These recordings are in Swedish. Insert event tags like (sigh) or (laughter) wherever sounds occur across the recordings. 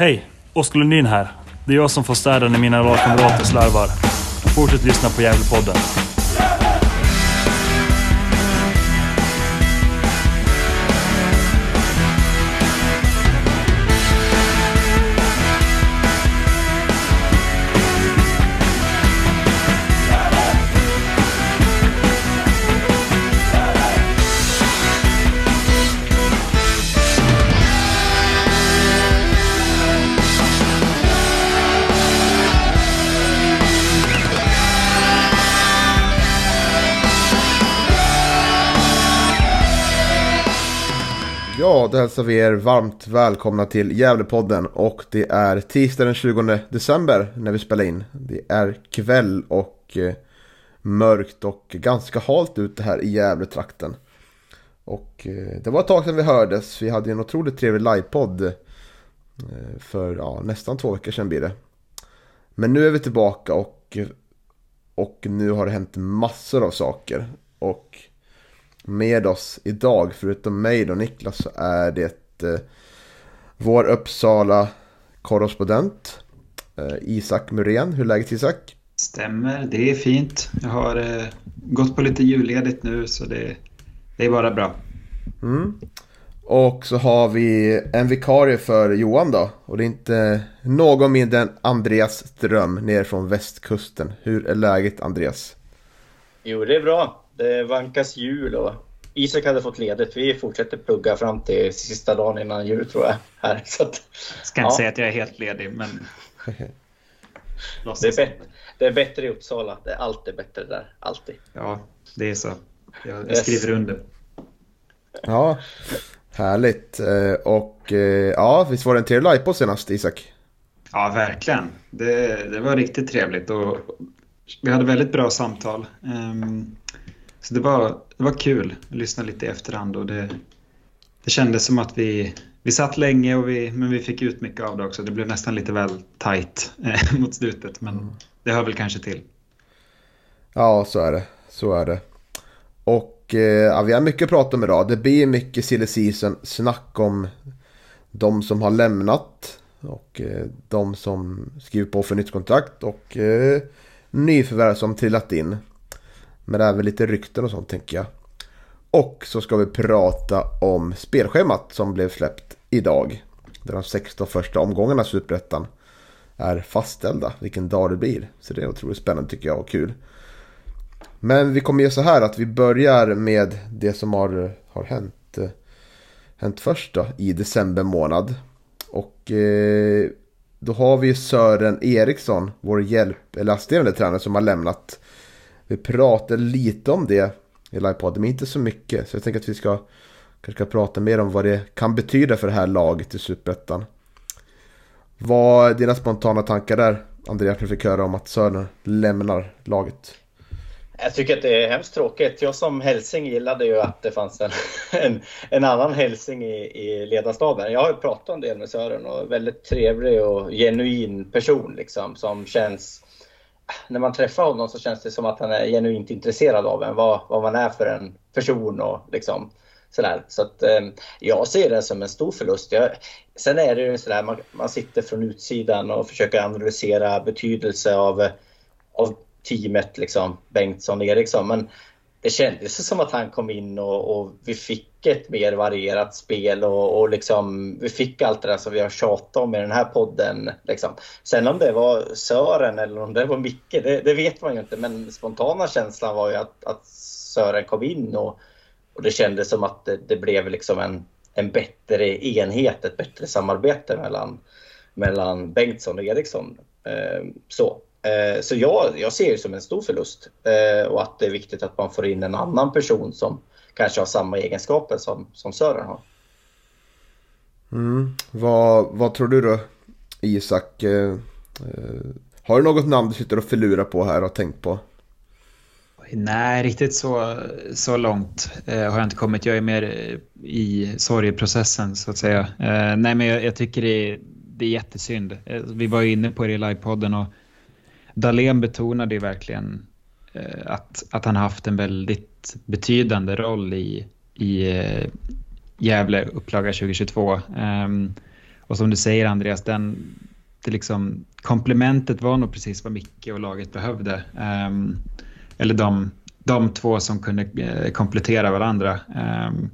Hej! Oskar Lundin här. Det är jag som får städa när mina lagkamrater slarvar. Fortsätt lyssna på Gävlepodden. Ja, då hälsar vi er varmt välkomna till Gävlepodden och det är tisdag den 20 december när vi spelar in. Det är kväll och eh, mörkt och ganska halt ute här i Gävletrakten. Och eh, det var ett tag sedan vi hördes. Vi hade en otroligt trevlig livepodd eh, för ja, nästan två veckor sedan blir det. Men nu är vi tillbaka och, och nu har det hänt massor av saker. Och med oss idag, förutom mig och Niklas, så är det eh, vår Uppsala korrespondent eh, Isak Muren. Hur är läget Isak? Stämmer, det är fint. Jag har eh, gått på lite julledigt nu så det, det är bara bra. Mm. Och så har vi en vikarie för Johan då. Och det är inte någon mindre än Andreas Ström ner från västkusten. Hur är läget Andreas? Jo, det är bra. Det vankas jul och Isak hade fått ledigt. Vi fortsätter plugga fram till sista dagen innan jul tror jag. Här. (laughs) Så att, Ska inte ja. säga att jag är helt ledig, men... (laughs) det, är bättre, det är bättre i Uppsala. Det är alltid bättre där. Alltid. Ja, det är så. Jag, jag skriver under. Ja, härligt. Eh, och eh, ja, visst var det en trevlig live på senast, Isak? Ja, verkligen. Det, det var riktigt trevligt och vi hade väldigt bra samtal. Um, så det var, det var kul att lyssna lite i efterhand och det, det kändes som att vi, vi satt länge och vi, men vi fick ut mycket av det också. Det blev nästan lite väl tight eh, (laughs) mot slutet men mm. det hör väl kanske till. Ja, så är det. Så är det. Och eh, ja, vi har mycket att prata om idag. Det blir mycket silly season snack om de som har lämnat och eh, de som skriver på för nytt kontrakt och eh, nyförvärv som trillat in. Men även lite rykten och sånt tänker jag. Och så ska vi prata om spelschemat som blev släppt idag. Där de 16 första omgångarna Superettan är fastställda. Vilken dag det blir. Så det är otroligt spännande tycker jag och kul. Men vi kommer göra så här att vi börjar med det som har, har hänt, eh, hänt först då, i december månad. Och eh, då har vi Sören Eriksson, vår hjälp, eller assisterande tränare som har lämnat vi pratade lite om det i livepodden, men inte så mycket. Så jag tänker att vi ska kanske ska prata mer om vad det kan betyda för det här laget i Superettan. Vad är dina spontana tankar där, Andreas, när du fick höra om att Sören lämnar laget? Jag tycker att det är hemskt tråkigt. Jag som hälsing gillade ju att det fanns en, (laughs) en, en annan hälsing i, i ledarstaben. Jag har ju pratat en del med Sören och väldigt trevlig och genuin person liksom som känns när man träffar honom så känns det som att han är genuint intresserad av en, vad, vad man är för en person och liksom sådär. Så att eh, jag ser det som en stor förlust. Jag, sen är det ju sådär, man, man sitter från utsidan och försöker analysera betydelse av, av teamet, liksom, Bengtsson och Eriksson. Men det kändes som att han kom in och, och vi fick ett mer varierat spel och, och liksom, vi fick allt det där som vi har tjatat om i den här podden. Liksom. Sen om det var Sören eller om det var Micke, det, det vet man ju inte. Men spontana känslan var ju att, att Sören kom in och, och det kändes som att det, det blev liksom en, en bättre enhet, ett bättre samarbete mellan, mellan Bengtsson och Eriksson. Eh, så. Eh, så jag, jag ser det som en stor förlust eh, och att det är viktigt att man får in en annan person som kanske har samma egenskaper som, som Sören har. Mm. Vad, vad tror du då Isak? Eh, har du något namn du sitter och förlurar på här och tänkt på? Nej, riktigt så, så långt eh, har jag inte kommit. Jag är mer i sorgeprocessen så att säga. Eh, nej, men jag, jag tycker det är, det är jättesynd. Eh, vi var ju inne på det i livepodden och Dahlén betonade ju verkligen eh, att, att han haft en väldigt betydande roll i, i eh, Gävle upplaga 2022. Ehm, och som du säger Andreas, den, det liksom, komplementet var nog precis vad Micke och laget behövde. Ehm, eller de, de två som kunde eh, komplettera varandra. Ehm,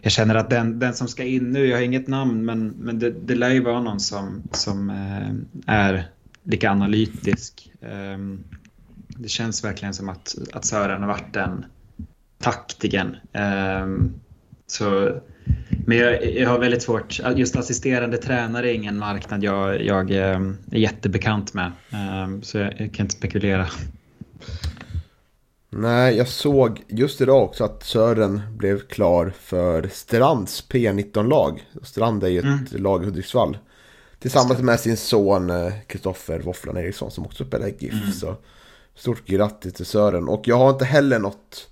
jag känner att den, den som ska in nu, jag har inget namn, men, men det, det lär ju vara någon som, som är lika analytisk. Um, det känns verkligen som att, att Sören har varit den taktiken. Um, så, men jag, jag, har väldigt svårt, just assisterande tränare är ingen marknad jag, jag är jättebekant med. Så jag, jag kan inte spekulera. Nej, jag såg just idag också att Sören blev klar för Strands P19-lag. Strand är ju ett mm. lag i Hudiksvall. Tillsammans med sin son Kristoffer eh, Våfflan Eriksson som också spelar GIF. Mm. Så stort grattis till Sören. Och jag har inte heller något,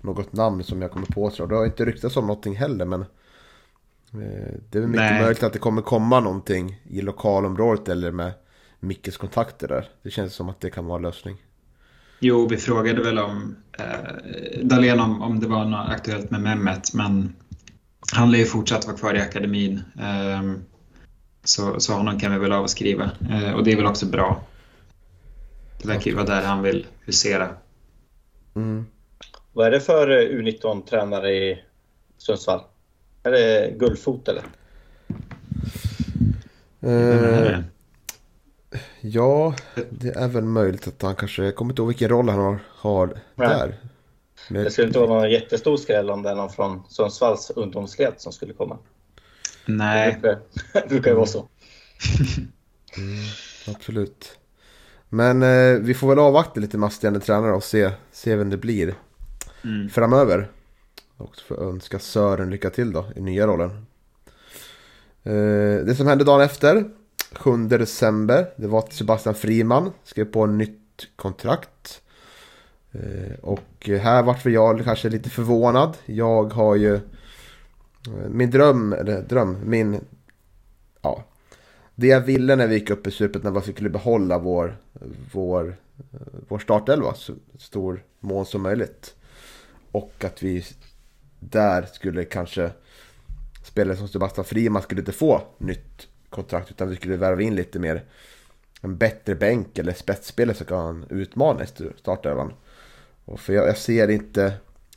något namn som jag kommer på. Så det har inte ryktats om någonting heller. Men eh, det är mycket Nej. möjligt att det kommer komma någonting i lokalområdet eller med Mickes kontakter där. Det känns som att det kan vara en lösning. Jo, vi frågade väl om eh, Dahlén om, om det var något aktuellt med Mehmet, men han lär ju fortsatt vara kvar i akademin. Eh, så, så honom kan vi väl avskriva. Eh, och det är väl också bra. Det verkar ju vara där han vill husera. Mm. Vad är det för U19-tränare i Sundsvall? Är det Gullfot eller? Uh, Ja, det är väl möjligt att han kanske... Jag kommer inte ihåg vilken roll han har, har där. Men... Det skulle inte vara någon jättestor skräll om det är någon från Sundsvalls ungdomsled som skulle komma. Nej. Det brukar, (laughs) brukar ju vara så. (laughs) Mm, absolut. Men eh, vi får väl avvakta lite med assisterande tränare och se, se vem det blir mm. framöver. Och får önska Sören lycka till då i nya rollen. Eh, det som hände dagen efter 7 december. Det var att Sebastian Friman skrev på en nytt kontrakt. Eh, och här vart jag kanske lite förvånad. Jag har ju eh, min dröm, eller dröm, min... Ja. Det jag ville när vi gick upp i supet när vi skulle behålla vår, vår, vår startelva så stor mån som möjligt. Och att vi där skulle kanske spelare som Sebastian Friman skulle inte få nytt kontrakt utan vi skulle värva in lite mer en bättre bänk eller spetsspelare som kan utmana i startelvan. Och för jag, jag, ser inte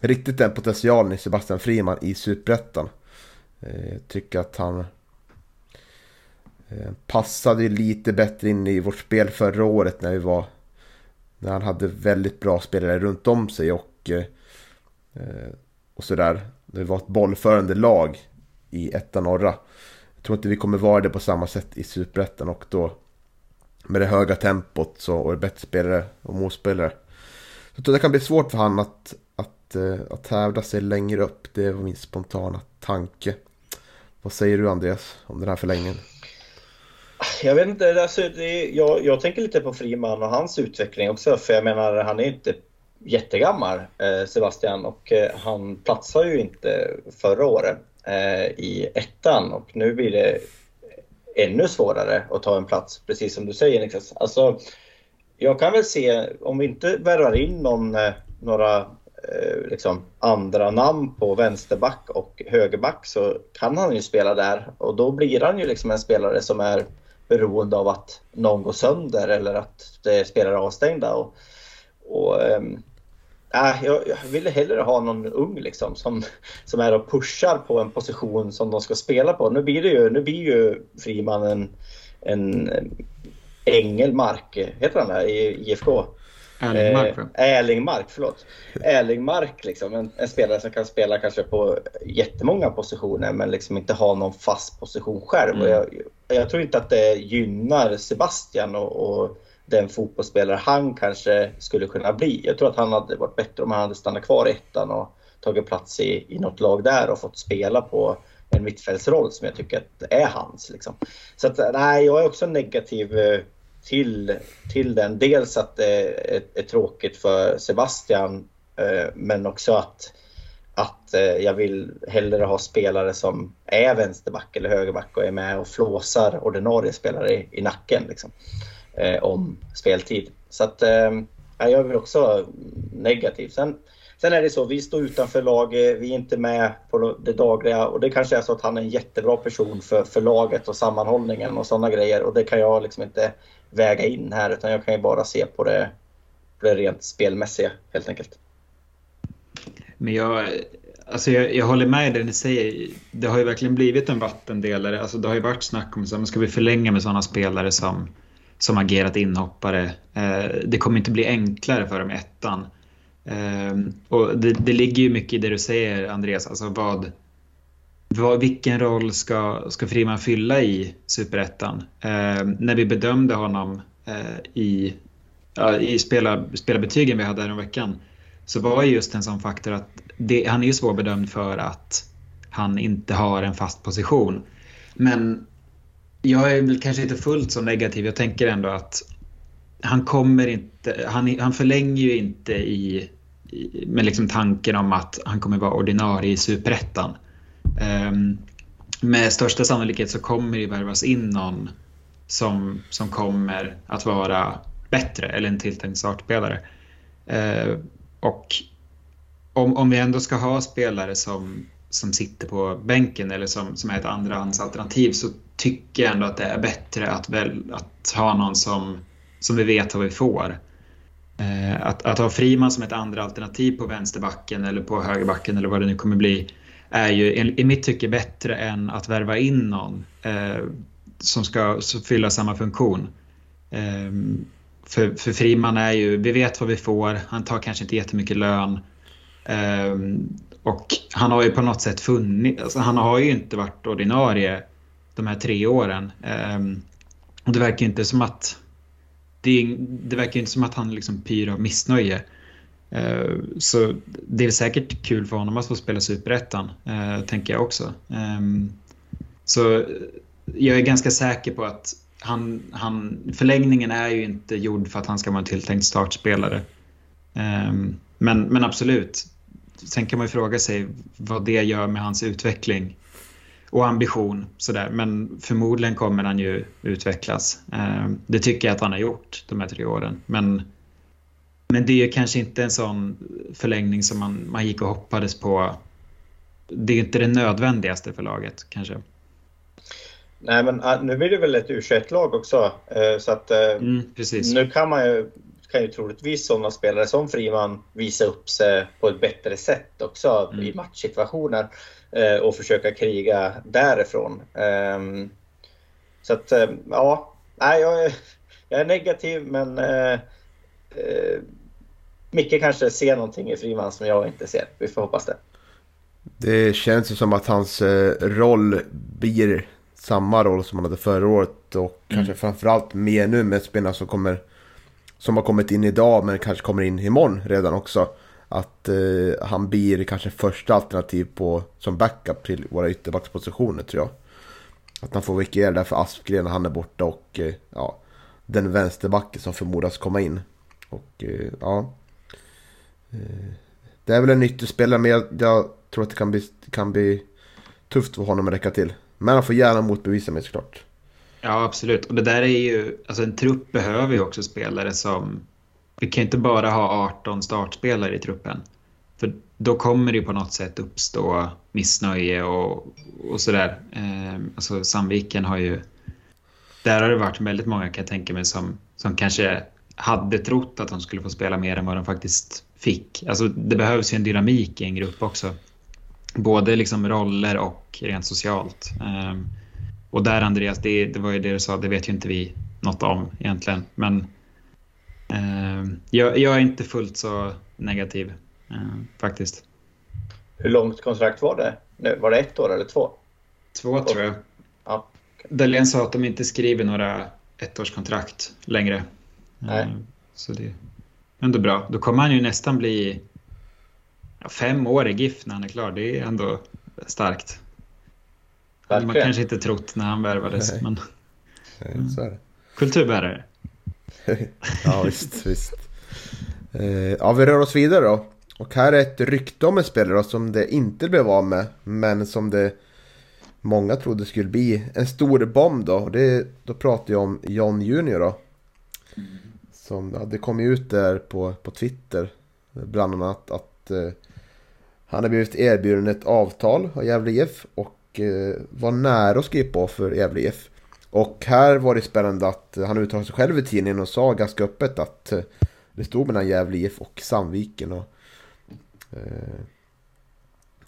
riktigt den potentialen i Sebastian Friman i Superettan. Jag tycker att han eh, passade lite bättre in i vårt spel förra året när vi var när han hade väldigt bra spelare runt om sig och, eh, och sådär. Det var ett bollförande lag i ettan norra tror inte vi kommer vara det på samma sätt i Superettan och då med det höga tempot så, och bättre spelare och motspelare. Så jag tror det kan bli svårt för han att, att, att eh, hävda sig längre upp. Det var min spontana tanke. Vad säger du Andreas om den här förlängningen? Jag vet inte, alltså, det, jag, jag tänker lite på Friman och hans utveckling också. För jag menar, han är inte jättegammal, eh, Sebastian, och eh, han platsar ju inte förra året eh, i ettan och nu blir det ännu svårare att ta en plats, precis som du säger Niklas. Alltså, jag kan väl se, om vi inte värvar in någon, eh, några Eh, liksom, andra namn på vänsterback och högerback så kan han ju spela där och då blir han ju liksom en spelare som är beroende av att någon går sönder eller att det är spelare avstängda. Och, och ehm, Äh, jag, jag ville hellre ha någon ung liksom, som, som är och pushar på en position som de ska spela på. Nu blir, det ju, nu blir ju Friman en, en Engelmark, heter han där i IFK? Erlingmark, eh, Erlingmark, förlåt. Erlingmark, liksom, en, en, spelare som kan spela kanske på jättemånga positioner men liksom inte ha någon fast position själv. Mm. Jag, jag, tror inte att det gynnar Sebastian och, och den fotbollsspelare han kanske skulle kunna bli. Jag tror att han hade varit bättre om han hade stannat kvar i ettan och tagit plats i, i något lag där och fått spela på en mittfältsroll som jag tycker att är hans. Liksom. Så att, nej, jag är också negativ eh, till, till den. Dels att det är, är tråkigt för Sebastian eh, men också att, att eh, jag vill hellre ha spelare som är vänsterback eller högerback och är med och flåsar ordinarie spelare i, i nacken. Liksom eh, om speltid. Så att eh, jag är väl också negativ. Sen, Sen är det så, vi står utanför laget, vi är inte med på det dagliga och det kanske är så att han är en jättebra person för, för laget och sammanhållningen och sådana grejer och det kan jag liksom inte väga in här utan jag kan ju bara se på det, på det rent spelmässiga helt enkelt. Men jag, alltså jag, jag håller med det ni säger. Det har ju verkligen blivit en vattendelare. Alltså det har ju varit snack om att ska vi förlänga med sådana spelare som, som agerat inhoppare. Eh, det kommer inte bli enklare för dem i ettan. Eh, och det, det, ligger ju mycket i det du säger Andreas. Alltså vad, vad, vilken roll ska, ska Friman fylla i superettan? Eh, när vi bedömde honom eh, i, ja, i spela, spelarbetygen vi hade här veckan så var just en sån faktor att det, han är ju svårbedömd för att han inte har en fast position. Men jag är väl kanske inte fullt så negativ. Jag tänker ändå att han kommer inte, han, han förlänger ju inte i, i med liksom tanken om att han kommer vara ordinarie i superettan. Ehm, med största sannolikhet så kommer det värvas in någon som, som kommer att vara bättre eller en tilltänkt startspelare. Ehm, och om, om vi ändå ska ha spelare som, som sitter på bänken eller som, som är ett andrahandsalternativ så tycker jag ändå att det är bättre att, väl, att ha någon som, som vi vet vad vi får. Eh, att, att ha Friman som ett andra alternativ på vänsterbacken eller på högerbacken eller vad det nu kommer bli är ju i mitt tycke bättre än att värva in någon eh, som ska fylla samma funktion. Eh, för, för Friman är ju, vi vet vad vi får, han tar kanske inte jättemycket lön. Eh, och han har ju på något sätt funnits... alltså han har ju inte varit ordinarie de här tre åren. Ehm, och det verkar inte som att det, det verkar inte som att han liksom pyr av missnöje. Eh, så det är säkert kul för honom att få spela Superettan, eh, tänker jag också. Ehm, så jag är ganska säker på att han, han, förlängningen är ju inte gjord för att han ska vara en tilltänkt startspelare. Ehm, men, men absolut, sen kan man ju fråga sig vad det gör med hans utveckling och ambition. Sådär. Men förmodligen kommer han ju utvecklas. Ehm, det tycker jag att han har gjort de här tre åren. Men, men det är kanske inte en sån förlängning som man, man gick och hoppades på. Det är inte det nödvändigaste för laget kanske. Nej, men ah, nu blir det väl ett u lag också. Eh, så att eh, mm, nu kan man ju, kan ju troligtvis sådana spelare som Friman visa upp sig på ett bättre sätt också mm. i matchsituationer eh, och försöka kriga därifrån. Ehm, så att ja, nej, jag, är, jag är negativ men eh, Micke kanske ser någonting i Friman som jag inte ser. Vi får hoppas det. Det känns ju som att hans roll blir samma roll som han hade förra året. Och mm. kanske framförallt mer nu med spelarna som kommer som har kommit in idag men kanske kommer in imorgon redan också. Att eh, han blir kanske första alternativ på, som backup till våra ytterbackspositioner tror jag. Att han får vikariera där för Aspgren när han är borta och eh, ja, den vänsterbacken som förmodas komma in. Och eh, ja. Eh, det är väl en ytterspelare men jag, jag, tror att det kan bli, kan bli tufft för honom att räcka till. Men han får gärna motbevisa mig såklart. Ja, absolut. Och det där är ju, alltså en trupp behöver ju också spelare som, vi kan inte bara ha 18 startspelare i truppen. För då kommer det ju på något sätt uppstå missnöje och, och sådär. Eh, alltså Sandviken har ju, där har det varit väldigt många kan jag tänka mig som, som kanske hade trott att de skulle få spela mer än vad de faktiskt fick. Alltså det behövs ju en dynamik i en grupp också. Både liksom roller och rent socialt. Um, och där Andreas, det, det, var ju det du sa, det vet ju inte vi något om egentligen. Men um, jag, jag, är inte fullt så negativ um, faktiskt. Hur långt kontrakt var det? Var det ett år eller två? Två tror jag. Ja. Dahlén sa att de inte skriver några ettårskontrakt längre. Nej. Så det är ändå bra. Då kommer han ju nästan bli fem år i GIF när han är klar, det är ändå starkt. Verkligen. Man kanske inte trott när han värvades. Nej. Men... Nej, så är det. Kulturbärare. (laughs) ja, visst, visst. Eh, ja, vi rör oss vidare då. Och här är ett rykte om en spelare som det inte blev av med. Men som det många trodde skulle bli en stor bomb då. Det, då pratar jag om John Junior då. Som hade kommit ut där på, på Twitter. Bland annat att att eh, han har blivit erbjuden ett avtal av Gävle IF och eh, var nära att skriva på för Gävle IF. Och här var det spännande att han uttalade sig själv i tidningen och sa ganska öppet att eh, det stod mellan Gävle IF och Sandviken. Och, eh,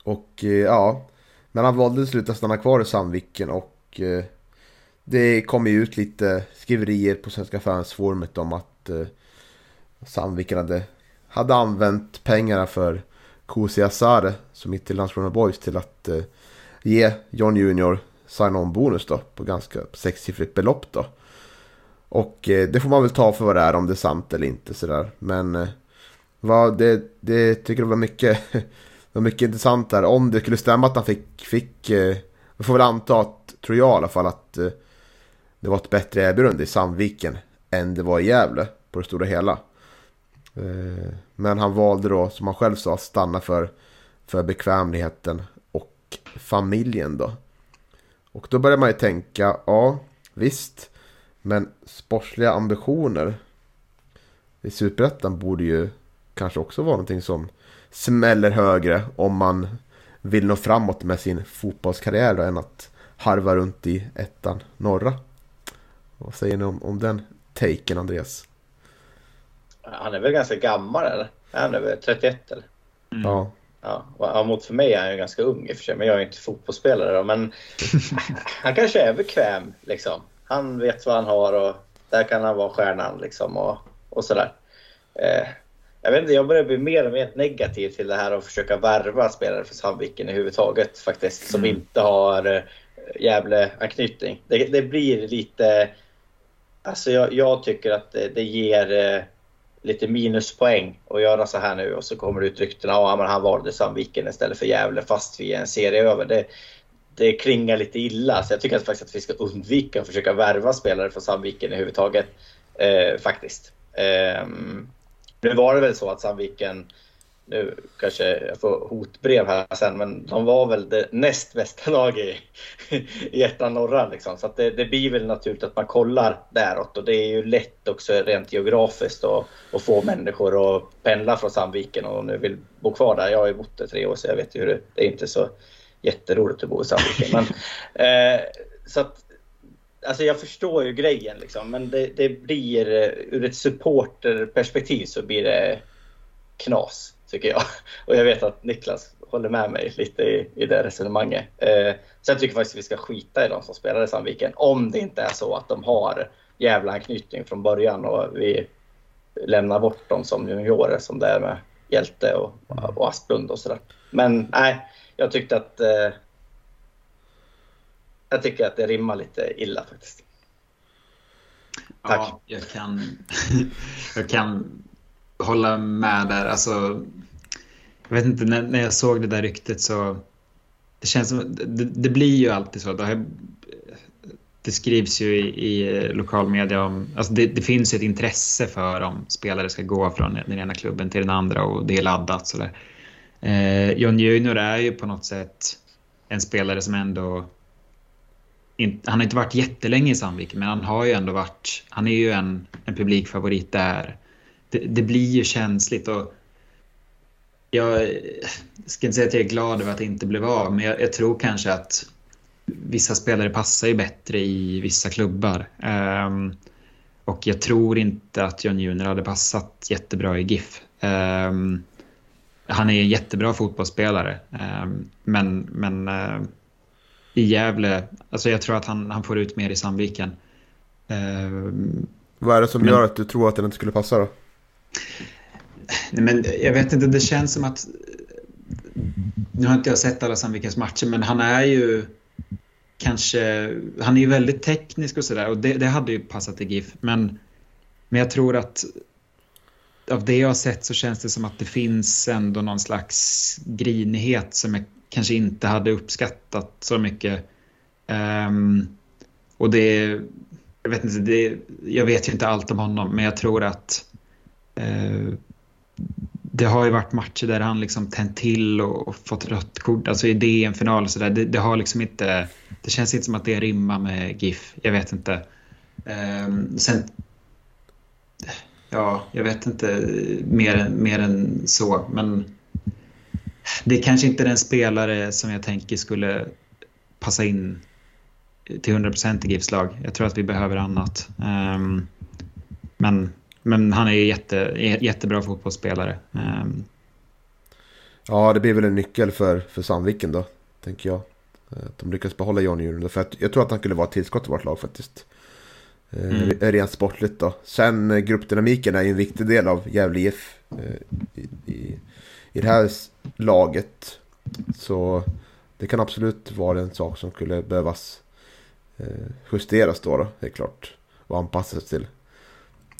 och eh, ja, men han valde till slut att stanna kvar i Sandviken och eh, det kom ju ut lite skriverier på Svenska fansforumet om att eh, Sandviken hade, hade använt pengarna för Kosi Asare som gick till Landskrona Boys till att eh, ge John Junior sign-on bonus då på ganska sexsiffrigt belopp då. Och eh, det får man väl ta för vad det är om det är sant eller inte sådär. Men eh, vad, det, det tycker jag var mycket, (laughs) var mycket intressant där. Om det skulle stämma att han fick, fick eh, vi får väl anta att, tror jag i alla fall, att eh, det var ett bättre erbjudande i Sandviken än det var i Gävle på det stora hela. Eh, men han valde då, som han själv sa, att stanna för, för bekvämligheten och familjen då. Och då börjar man ju tänka, ja visst, men sportsliga ambitioner i Superettan borde ju kanske också vara någonting som smäller högre om man vill nå framåt med sin fotbollskarriär då, än att harva runt i ettan norra. Vad säger ni om, om den taken Andreas? Han är väl ganska gammal eller? Han är väl 31 eller? Mm. Ja. Ja, mot för mig är han ju ganska ung i och för sig, men jag är inte fotbollsspelare. Då, men (laughs) han kanske är bekväm. Liksom. Han vet vad han har och där kan han vara stjärnan. Liksom, och, och sådär. Eh, jag, vet inte, jag börjar bli mer och mer negativ till det här att försöka värva spelare för Sandviken överhuvudtaget faktiskt. Som mm. inte har eh, Gävle-anknytning. Det, det, blir lite... Alltså jag, jag tycker att det, det ger eh, lite minuspoäng att göra så här nu och så kommer det ut rykten om att han valde Sandviken istället för Gävle fast vi är en serie över. Det, det klingar lite illa så jag tycker att, faktiskt att vi ska undvika att försöka värva spelare från Sandviken överhuvudtaget. Eh, faktiskt. Eh, nu var det väl så att Sandviken nu kanske jag får hotbrev här sen, men de var väl det näst bästa laget i, i ettan norra. Liksom. Så det, det, blir väl naturligt att man kollar däråt och det är ju lätt också rent geografiskt att, få människor att pendla från Sandviken och nu vill bo kvar där. Jag har ju bott där tre år så jag vet ju hur det, det är inte så jätteroligt att bo i Sandviken. Men, (laughs) eh, så att, Alltså jag förstår ju grejen liksom, men det, det blir ur ett supporterperspektiv så blir det knas tycker jag. (laughs) Och jag vet att Niklas håller med mig lite i, i det resonemanget. Eh, så jag tycker faktiskt att vi ska skita i de som spelar i Sandviken. Om det inte är så att de har jävla anknytning från början och vi lämnar bort dem som juniorer som det är med Hjälte och, och Asplund och sådär. Men nej, jag tyckte att eh, jag tycker att det rimmar lite illa faktiskt. Tack. Ja, jag kan, (laughs) jag kan hålla med där. Alltså, jag vet inte, när, när jag såg det där ryktet så... Det känns som... Det, det blir ju alltid så. Det, här, det skrivs ju i, i lokalmedia om... Alltså det, det, finns ett intresse för om spelare ska gå från den ena klubben till den andra och det är laddat. Så eh, John Junior är ju på något sätt en spelare som ändå... In, han har inte varit jättelänge i Sandviken men han har ju ändå varit... Han är ju en, en publikfavorit där det, det blir ju känsligt. och jag ska inte säga att jag är glad över att det inte blev av, men jag, jag tror kanske att vissa spelare passar ju bättre i vissa klubbar. Um, och jag tror inte att John Junior hade passat jättebra i GIF. Um, han är en jättebra fotbollsspelare, um, men, men uh, i Gävle, alltså jag tror att han, han får ut mer i Sandviken. Vad är det som men, gör att du tror att den inte skulle passa då? Nej, men jag vet inte, det känns som att... Nu har inte jag sett alla Sandvikens matcher, men han är ju kanske... Han är ju väldigt teknisk och sådär och det, det, hade ju passat i GIF. Men, men jag tror att av det jag har sett så känns det som att det finns ändå någon slags grinighet som jag kanske inte hade uppskattat så mycket. Um, och det... Jag vet, inte, det, jag vet ju inte allt om honom, men jag tror att Eh, det har ju varit matcher där han liksom tänt till och, fått rött kort. Alltså i DM-final och sådär. Det, det, har liksom inte... Det känns inte som att det rimmar med GIF. Jag vet inte. Um, sen... Ja, jag vet inte mer, mer än så. Men det är kanske inte den spelare som jag tänker skulle passa in till 100% i GIFs lag. Jag tror att vi behöver annat. Um, men, men han är jätte, jättebra fotbollsspelare. Um, ja, det blir väl en nyckel för, för Sandviken då, tänker jag. Att de lyckas behålla John Djurgården. För jag tror att han skulle vara ett tillskott i vårt lag faktiskt. Eh, mm. Rent sportligt då. Sen eh, gruppdynamiken är ju en viktig del av Gävle IF. Eh, I, i, I det här laget. Så det kan absolut vara en sak som skulle behövas justeras då, då helt klart. Och anpassas till.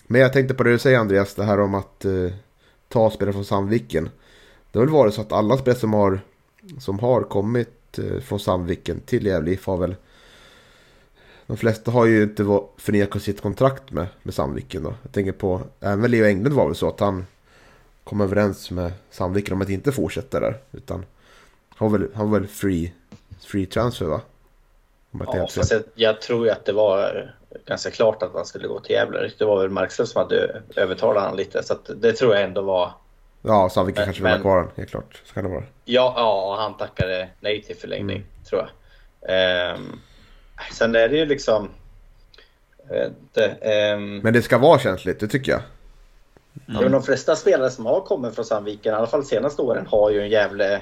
Men jag tänkte på det du säger Andreas, det här om att eh, ta spelare från Sandviken. Det har väl varit så att alla spelare som har, som har kommit eh, från Sandviken till Gävle IF har väl de flesta har ju inte förnekat sitt kontrakt med, med Sandviken då. Jag tänker på, även Leo Englund var väl så att han kom överens med Sandviken om att inte fortsätta där. Utan han var väl, han var väl free, free transfer va? Ja, fast jag, jag, tror ju att det var ganska klart att han skulle gå till Gävle. Det var väl Markström som hade övertalat honom lite. Så det tror jag ändå var... Ja, Sandviken kanske vill ha kvar honom, helt klart. Så kan det vara. Ja, ja han tackade nej till förlängning, mm. tror jag. Um, Sen är det ju liksom... Det, um... Men det ska vara känsligt, det tycker jag. Mm. De flesta spelare som har kommit från Sandviken, i alla fall de senaste åren, har ju en jävla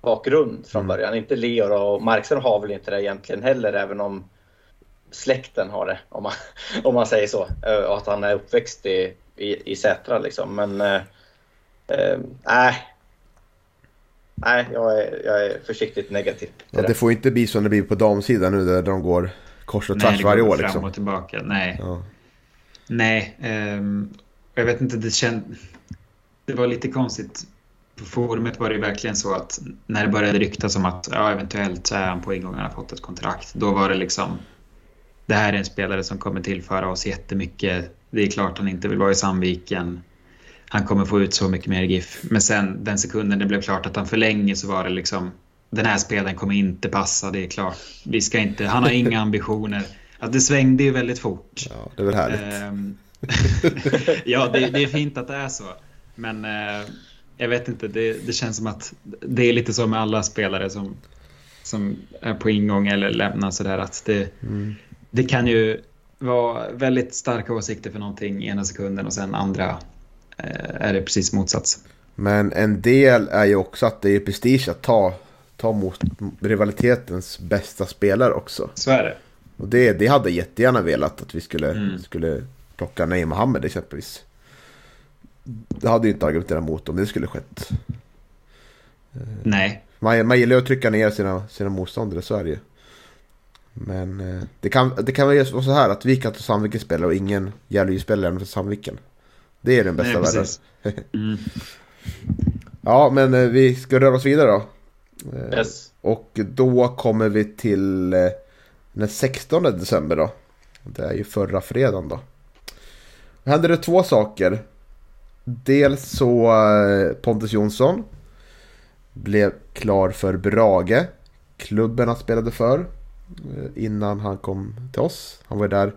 bakgrund från mm. början. Inte Leo och Markström har väl inte det egentligen heller, även om släkten har det, om man, om man säger så. Och att han är uppväxt i, i, i Sätra liksom. Men nej, äh, nej, jag är, jag är försiktigt negativ. Ja, det. det får inte bli som det blir på damsidan nu där de går kors och tvärs varje år. Går fram och tillbaka. Nej. Ja. Nej, um, jag vet inte, det känd... Det var lite konstigt. På forumet var det verkligen så att när det började ryktas om att ja, eventuellt så är han på ingång, han har fått ett kontrakt. Då var det liksom, det här är en spelare som kommer tillföra oss jättemycket. Det är klart han inte vill vara i Sandviken han kommer få ut så mycket mer GIF. Men sen den sekunden det blev klart att han förlänger så var det liksom den här spelaren kommer inte passa, det är klart. Vi ska inte, han har inga ambitioner. Att det svängde ju väldigt fort. Ja, det är väl härligt. Um, (laughs) ja, det, det, är fint att det är så. Men uh, jag vet inte, det, det, känns som att det är lite så med alla spelare som, som är på ingång eller lämnar sådär att det, mm. Det kan ju vara väldigt starka åsikter för någonting ena sekunden och sen andra Eh, är det precis motsats. Men en del är ju också att det är prestige att ta, ta mot rivalitetens bästa spelare också. Så är det. Och det, det hade jag jättegärna velat att vi skulle, mm. skulle plocka Neymar Mohammed exempelvis. Det hade ju inte argumenterat emot om det skulle skett. Nej. Man, man gillar ju att trycka ner sina, sina motståndare, så är det ju. Men eh, det kan, det kan vara så här att vi kan ta Sandviken spelare och ingen Gävle-spelare för Sandviken. Det är den bästa Nej, världen. Mm. (laughs) ja, men eh, vi ska röra oss vidare då. Eh, yes. Och då kommer vi till den 16 december då. Det är ju förra fredagen då. Då hände det två saker. Dels så Pontus Jonsson blev klar för Brage. Klubben han spelade för. Eh, innan han kom till oss. Han var där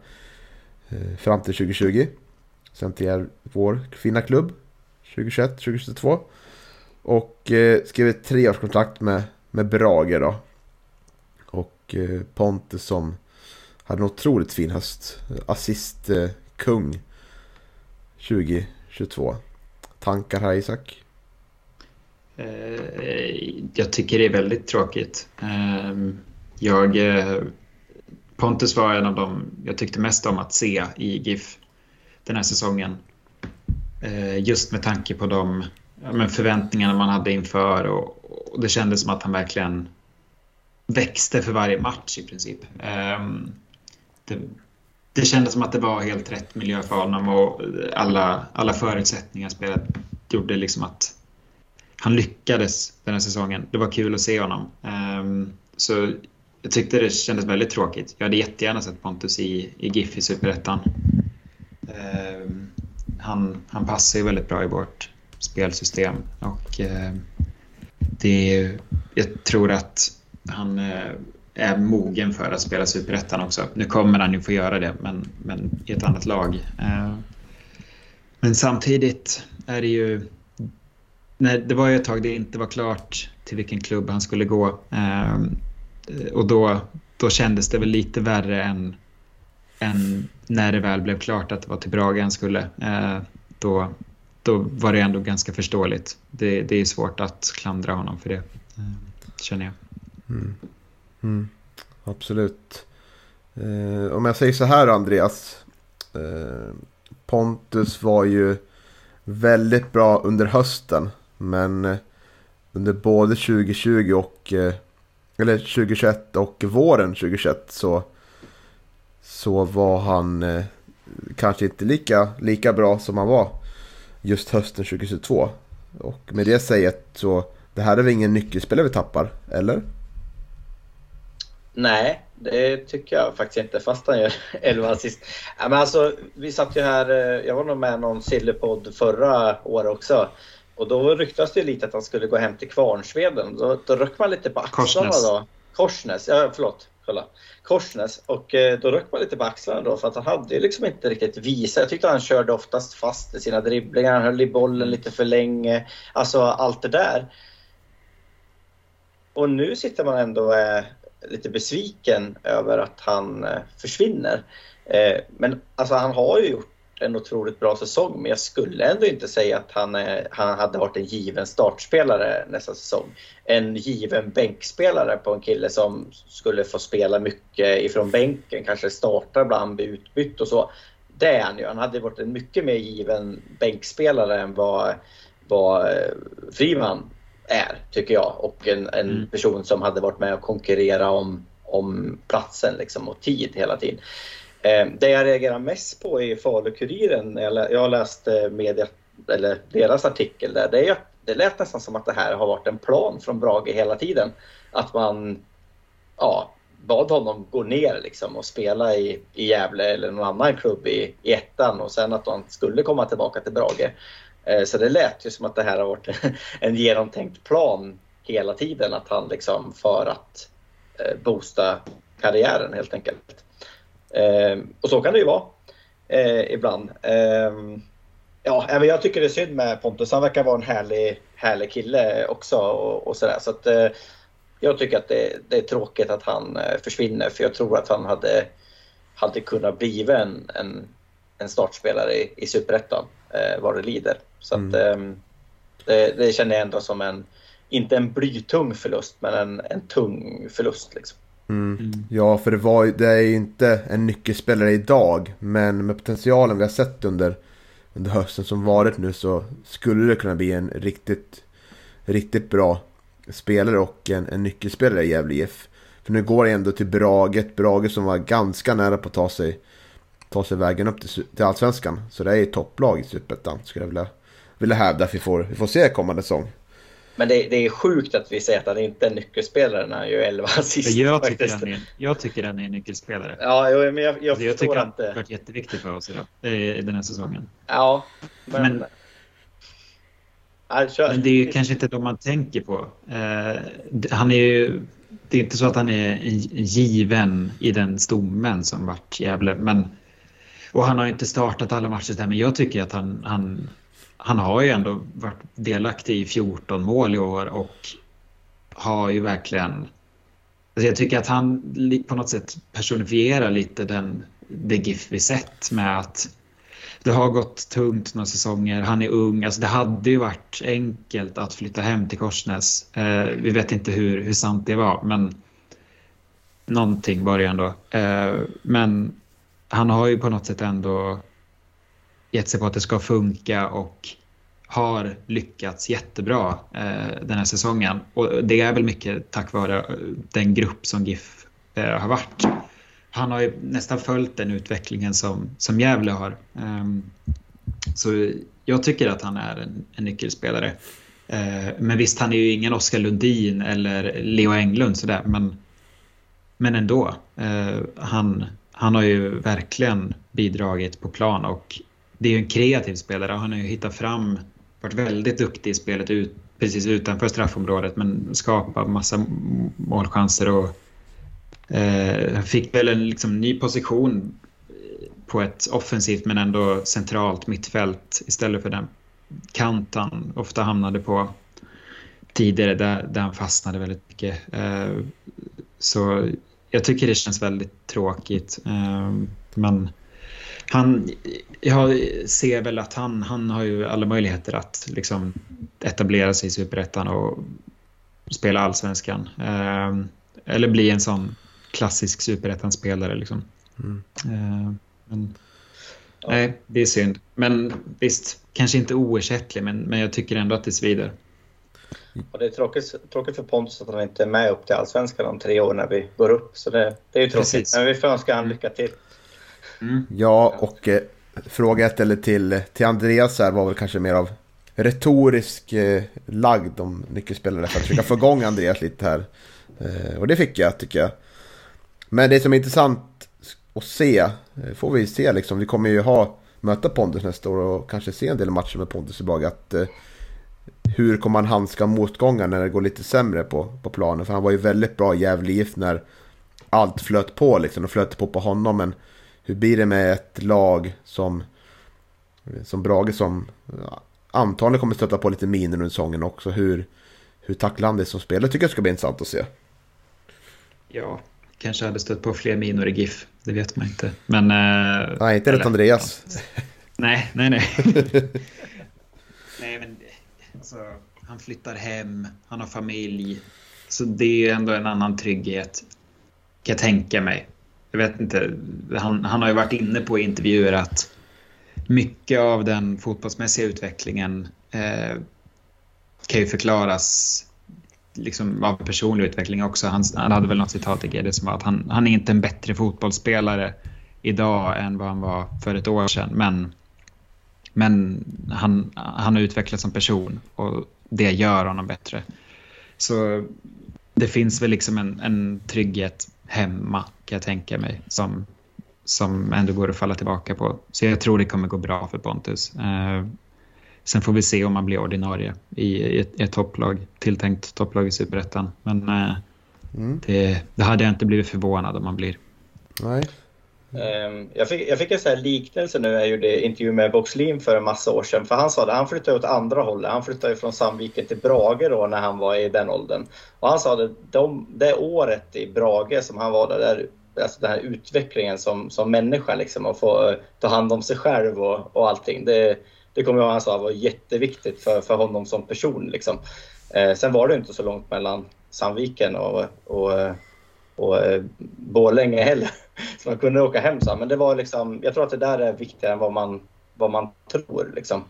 eh, fram till 2020. Sen till vår fina klubb 2021-2022. Och eh, skrev ett treårskontrakt med, med Brage då. Och Pontus som hade en otroligt fin höst. Assistkung 2022. Tankar här Isak? Jag tycker det är väldigt tråkigt. Ehm, jag, eh, Pontus var en av dem jag tyckte mest om att se i GIF den här säsongen. Eh, just med tanke på de förväntningarna man hade inför och, det kändes som att han verkligen växte för varje match i princip. Ehm, det, det kändes som att det var helt rätt miljö för honom och alla, alla förutsättningar spelet gjorde liksom att han lyckades den här säsongen. Det var kul att se honom. Ehm, så jag tyckte det kändes väldigt tråkigt. Jag hade jättegärna sett Pontus i, i GIF i Superettan. Eh, han, han passar ju väldigt bra i vårt spelsystem och eh, det, jag tror att han eh, är mogen för att spela Superettan också. Nu kommer han ju få göra det, men, men i ett annat lag. Ehm, men samtidigt är det ju Nej, det var ju ett tag det inte var klart till vilken klubb han skulle gå. Ehm, Eh, och då, då kändes det väl lite värre än, än när det väl blev klart att det var till Brage han skulle. Eh, då, då var det ändå ganska förståeligt. Det, det är svårt att klandra honom för det, eh, känner jag. Mm. Mm. Absolut. Eh, om jag säger så här Andreas. Eh, Pontus var ju väldigt bra under hösten. Men eh, under både 2020 och eh, eller 2021 och våren 2021 så, så var han eh, kanske inte lika, lika bra som han var just hösten 2022. Och med det säget så det här är väl ingen nyckelspelare vi tappar, eller? Nej, det tycker jag faktiskt inte fast han gör (laughs) 11 assist. men alltså, vi satt ju här, eh, jag var nog med någon Sillypodd förra året också. Och då ryktas det lite att han skulle gå hem till Kvarnsveden. Då, då röck man lite på axlarna Korsnäs. då. Korsnäs, ja förlåt. Kolla. Korsnäs. Och eh, då röck man lite på axlarna då för att han hade ju liksom inte riktigt visat. Jag tyckte han körde oftast fast i sina dribblingar. Han höll i bollen lite för länge. Alltså allt det där. Och nu sitter man ändå och är lite besviken över att han eh, försvinner. Eh, men alltså han har ju gjort en otroligt bra säsong men jag skulle ändå inte säga att han, är, han hade varit en given startspelare nästa säsong. En given bänkspelare på en kille som skulle få spela mycket ifrån bänken, kanske starta ibland, bli utbytt och så. Det är han ju. Han hade varit en mycket mer given bänkspelare än vad, vad eh, Friman är, tycker jag. Och en, en mm. person som hade varit med och konkurrera om, om platsen liksom, och tid hela tiden. Eh, det jag reagerar mest på i Falu-Kuriren, jag har läst eh, media, eller deras artikel där, det är det lät nästan som att det här har varit en plan från Brage hela tiden. Att man ja, bad honom gå ner liksom och spela i, i Gävle eller någon annan klubb i, i ettan och sen att han skulle komma tillbaka till Brage. Eh, så det lät ju som att det här har varit (laughs) en genomtänkt plan hela tiden att han liksom för att boosta karriären helt enkelt. Eh, och så kan det ju vara eh, ibland. Eh, ja, jag tycker det är synd med Pontus. Han verkar vara en härlig, härlig kille också. Och, och sådär. Så att, eh, jag tycker att det, det, är tråkigt att han eh, försvinner för jag tror att han hade, hade kunnat bli en, en, en startspelare i, i Superettan eh, vad det lider. Så att, mm. Ehm, det, det känner jag ändå som en, inte en blytung förlust, men en, en tung förlust. Liksom. Mm. Mm. Ja, för det, var, det är ju inte en nyckelspelare idag. Men med potentialen vi har sett under, under hösten som varit nu så skulle det kunna bli en riktigt, riktigt bra spelare och en, en nyckelspelare i Gävle IF. För nu går det ändå till Braget. Braget som var ganska nära på att ta sig, ta sig vägen upp till, till Allsvenskan. Så det är ett topplag i Superettan skulle jag vilja, vilja hävda att vi får, vi får se kommande säsong. Men det, det, är sjukt att vi säger att han inte är nyckelspelare när han gör 11 assist. Jag tycker, han är, jag tycker han är nyckelspelare. Ja, jag, men jag, jag, alltså, jag tycker att det har varit jätteviktigt för oss idag, i den här säsongen. Ja, men... men, men det är ju kanske inte de man tänker på. Uh, han är ju... Det är inte så att han är given i den stommen som vart Gävle, men... Och han har inte startat alla matcher där, men jag tycker att han, han han har ju ändå varit delaktig i 14 mål i år och har ju verkligen... Alltså jag tycker att han på något sätt personifierar lite den, det GIF vi sett med att det har gått tungt några säsonger. Han är ung. Alltså det hade ju varit enkelt att flytta hem till Korsnäs. Eh, vi vet inte hur, hur sant det var, men någonting var det ändå. Eh, men han har ju på något sätt ändå gett sig på att det ska funka och har lyckats jättebra eh, den här säsongen. Och det är väl mycket tack vare eh, den grupp som GIF eh, har varit. Han har ju nästan följt den utvecklingen som, som Gävle har. Eh, så jag tycker att han är en, en nyckelspelare. Eh, men visst, han är ju ingen Oskar Lundin eller Leo Englund sådär, men, men ändå. Eh, han, han har ju verkligen bidragit på plan och det är ju en kreativ spelare. Han har ju hittat fram, varit väldigt duktig i spelet ut, precis utanför straffområdet men skapat massa målchanser och eh, fick väl en liksom, ny position på ett offensivt men ändå centralt mittfält istället för den kant han ofta hamnade på tidigare där, där han fastnade väldigt mycket. Eh, så jag tycker det känns väldigt tråkigt. Eh, men han, jag ser väl att han, han har ju alla möjligheter att liksom etablera sig i superettan och spela allsvenskan. Eh, eller bli en sån klassisk superettan-spelare. Liksom. Mm. Eh, men, ja. Nej, det är synd. Men visst, kanske inte oersättlig, men, men jag tycker ändå att det svider. Och det är tråkigt, tråkigt för Pontus att han inte är med upp till allsvenskan om tre år när vi går upp. Så det, det är ju tråkigt. Precis. Men vi får önska honom lycka till. Mm. Ja, och eh, fråga ett eller till, till Andreas här var väl kanske mer av retorisk eh, lagd om nyckelspelare för att försöka få igång Andreas lite här. Eh, och det fick jag tycker jag. Men det som är intressant att se, eh, får vi se liksom, vi kommer ju ha möta Pontus nästa år och kanske se en del matcher med Pontus i Att, eh, hur kommer han handska motgångar när det går lite sämre på, på planen? För han var ju väldigt bra i Gävle IF när allt flöt på liksom. Och flöt på på honom. Men hur blir det med ett lag som, som Brage som antagligen kommer stöta på lite miner under säsongen också. Hur, hur tacklar han det som spelare? tycker jag ska bli intressant att se. Ja, kanske hade stött på fler minor i GIF. Det vet man inte. Men, eh, nej, inte rätt Andreas. (laughs) nej, nej, nej. (laughs) nej, men alltså, han flyttar hem, han har familj. Så det är ändå en annan trygghet. Kan jag tänka mig. Jag vet inte. Han, han har ju varit inne på i intervjuer att mycket av den fotbollsmässiga utvecklingen eh, kan ju förklaras liksom av personlig utveckling också. Han, han hade väl något citat i GD som var att han, han är inte en bättre fotbollsspelare idag än vad han var för ett år sedan. Men, men han, han har utvecklats som person och det gör honom bättre. Så det finns väl liksom en, en trygghet hemma kan jag tänka mig som, som ändå går att falla tillbaka på. Så jag tror det kommer gå bra för Pontus. Eh, sen får vi se om man blir ordinarie i, i, ett, i ett topplag, tilltänkt topplag i Superettan. Men eh, mm. det, det, hade jag inte blivit förvånad om man blir. Nej. Um, jag, fick, jag fick en sån här liknelse nu, jag gjorde intervju med Boxlin för en massa år sedan. För han sa det, han flyttade åt andra hållet. Han flyttade från Sandviken till Brage då när han var i den åldern. Och han sa det, de, det året i Brage som han var där, där alltså den här utvecklingen som, som människa liksom, att få ta hand om sig själv och, och allting. Det, det kommer jag han sa var jätteviktigt för, för honom som person. Liksom. Eh, sen var det inte så långt mellan Sandviken och, och, och eh, Borlänge heller. (laughs) Så man kunde åka hem sen. Men det var liksom, jag tror att det där är viktigare än vad man, vad man tror. Liksom.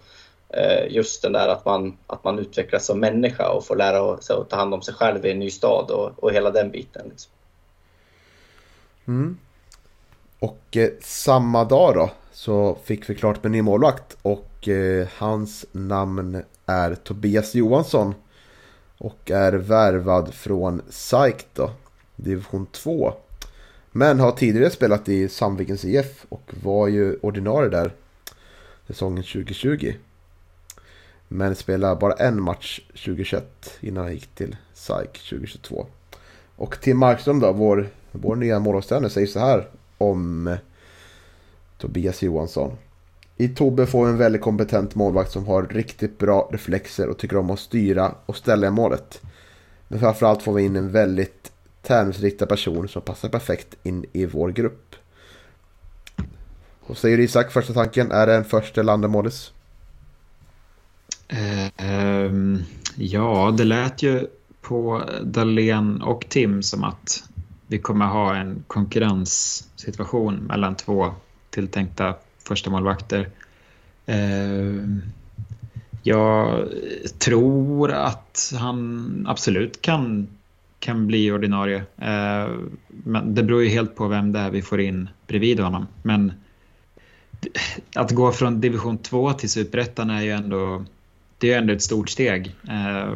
Eh, just den där att man, att man utvecklas som människa och får lära sig att ta hand om sig själv i en ny stad och, och hela den biten. Liksom. Mm. Och eh, samma dag då så fick vi klart med ny målvakt och eh, hans namn är Tobias Johansson. Och är värvad från SAIK då, division 2. Men har tidigare spelat i Sandvikens IF och var ju ordinarie där säsongen 2020. Men spelade bara en match 2021 innan han gick till SAIK 2022. Och Tim Markström då, vår, vår nya målvaktstränare, säger så här om eh, Tobias Johansson. I Tobbe får vi en väldigt kompetent målvakt som har riktigt bra reflexer och tycker om att styra och ställa i målet. Men framförallt får vi in en väldigt tävlingsriktad person som passar perfekt in i vår grupp. Och säger Isak, första tanken, är det en första eller andra målis? Uh, um, ja, det lät ju på Dahlén och Tim som att vi kommer ha en konkurrenssituation mellan två tilltänkta första målvakter. Eh, jag tror att han absolut kan, kan bli ordinarie. Eh, men det beror ju helt på vem det är vi får in bredvid honom. Men att gå från division 2 till superettan är ju ändå, det är ändå ett stort steg. Eh,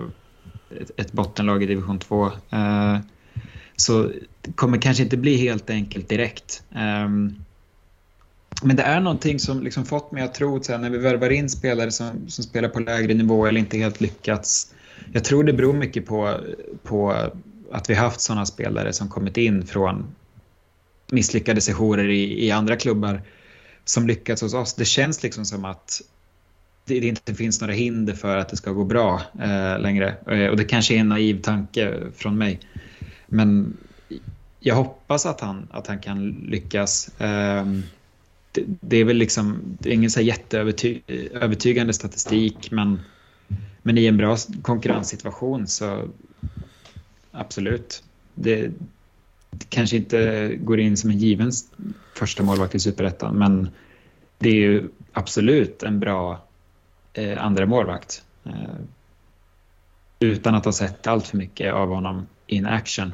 ett bottenlag i division 2. Så det kommer kanske inte bli helt enkelt direkt. Ehm, men det är någonting som liksom fått mig att tro att när vi värvar in spelare som, som spelar på lägre nivå eller inte helt lyckats. Jag tror det beror mycket på, på att vi haft sådana spelare som kommit in från misslyckade sessioner i, i andra klubbar som lyckats hos oss. Det känns liksom som att det inte finns några hinder för att det ska gå bra eh, längre. Eh, och det kanske är en naiv tanke från mig. Men jag hoppas att han, att han kan lyckas. Eh, det, det, är väl liksom, det är ingen så jätteövertygande statistik men, men i en bra konkurrenssituation så absolut. Det, det kanske inte går in som en given första målvakt i superettan men det är ju absolut en bra eh, andra målvakt. Eh, utan att ha sett allt för mycket av honom in action.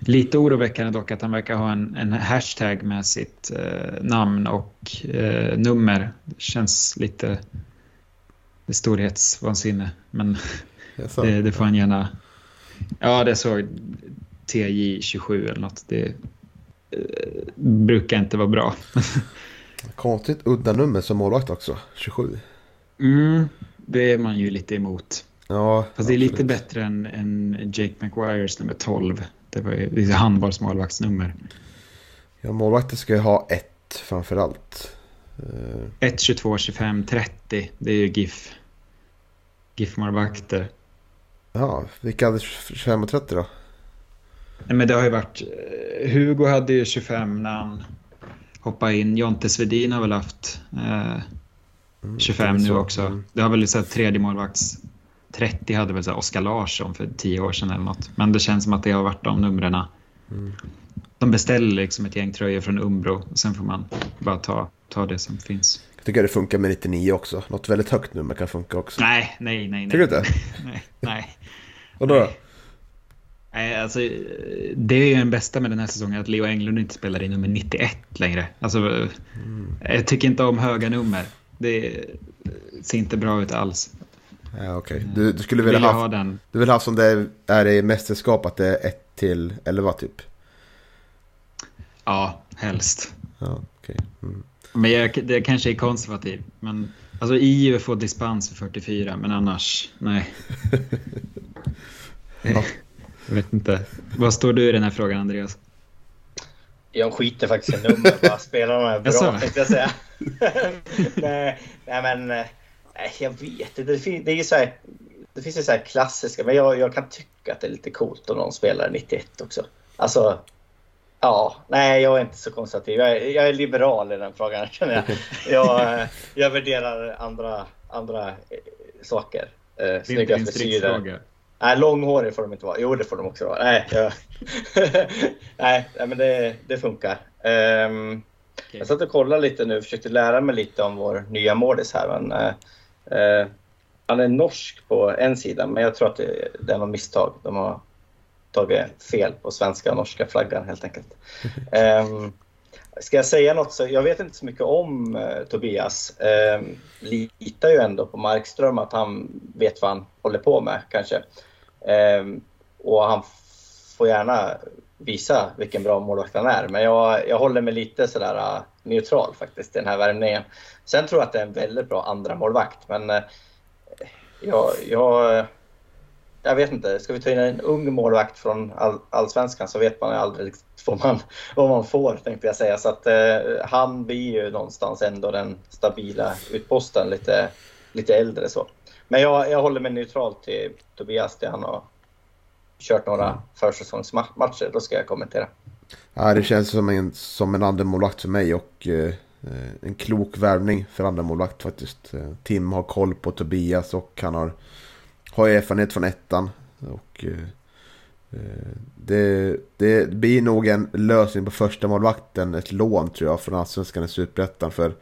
Lite oroväckande dock att han verkar ha en, en hashtag med sitt eh, namn och eh, nummer. Det känns lite storhetsvansinne. Men (laughs) det, det, får han gärna... Ja, det såg TJ27 eller något. Det eh, brukar inte vara bra. (laughs) Konstigt udda nummer som målvakt också, 27. Mm, det är man ju lite emot. Ja, Fast det är lite bättre än, än Jake McGuires nummer 12. Det var ju handbollsmålvaktsnummer. Ja, målvakter ska ju ha ett framförallt. 1, 22, 25, 30. Det är ju GIF. GIF-målvakter. Ja, vilka hade 25 och 30 då? Nej, men det har ju varit... Hugo hade ju 25 när han hoppade in. Jonte Svedin har väl haft eh, 25 mm, nu också. Mm. Det har väl så tredje målvakts 30 hade väl så Oskar Larsson för 10 år sedan eller något. Men det känns som att det har varit de numren. Mm. De beställer liksom ett gäng tröjor från Umbro och sen får man bara ta, ta det som finns. Jag tycker det funkar med 99 också. Något väldigt högt nummer kan funka också. Nej, nej, nej. nej. Tycker du inte? (laughs) nej. nej. Vadå då? Nej, alltså, det är ju den bästa med den här säsongen att Leo Englund inte spelar i nummer 91 längre. Alltså, mm. Jag tycker inte om höga nummer. Det ser inte bra ut alls. Ja, okay. du, du skulle vilja vill ha, ha den. Du vill ha som det är i mästerskap att det är 1 till 11 typ? Ja, helst. Ja, okay. Mm. Men jag, det kanske är konservativ. Men, alltså IU får dispens för 44, men annars, nej. (laughs) ja. Jag vet inte. Vad står du i den här frågan, Andreas? Jag skiter faktiskt i nummer, bara spelar de här bra, tänkte jag säga. (laughs) nej, nej, men nej, jag vet inte. Det, det, är så här, det finns ju så här klassiska, men jag, jag kan tycka att det är lite coolt om någon spelar 91 också. Alltså, ja, nej, jag är inte så konservativ. Jag är, jag är liberal i den frågan, (laughs) känner jag. (laughs) Jag, jag värderar andra, andra saker. Eh, snygga frisyrer. Nej, långhårig får de inte vara. Jo, det får de också vara. Nej, jag... (laughs) nej, men det, det funkar. Um, okay. Jag satt och kollade lite nu, försökte lära mig lite om vår nya målis här. Men, uh, han är norsk på en sida, men jag tror att det, det är något misstag. De har tagit fel på svenska och norska flaggan helt enkelt. Um, (laughs) Ska jag säga något så, jag vet inte så mycket om eh, Tobias. Eh, litar ju ändå på Markström att han vet vad han håller på med kanske. Eh, och han får gärna visa vilken bra målvakt han är. Men jag, jag håller mig lite sådär uh, neutral faktiskt i den här värmningen. Sen tror jag att det är en väldigt bra andra målvakt men uh, jag, jag, jag vet inte. Ska vi ta in en ung målvakt från all, allsvenskan så vet man aldrig vad man, vad man får tänkte jag säga. Så att uh, han blir ju någonstans ändå den stabila utposten lite, lite äldre så. Men jag, jag håller mig neutral till Tobias, det han har kört några mm. försäsongsmatcher. Då ska jag kommentera. Ja, det känns som en, som en andra målvakt för mig och eh, Eh, en klok värvning för andra målvakt faktiskt. Eh, Tim har koll på Tobias och han har, har erfarenhet från ettan. Och, eh, eh, det, det blir nog en lösning på första målvakten, ett lån tror jag från Allsvenskan i Superettan. För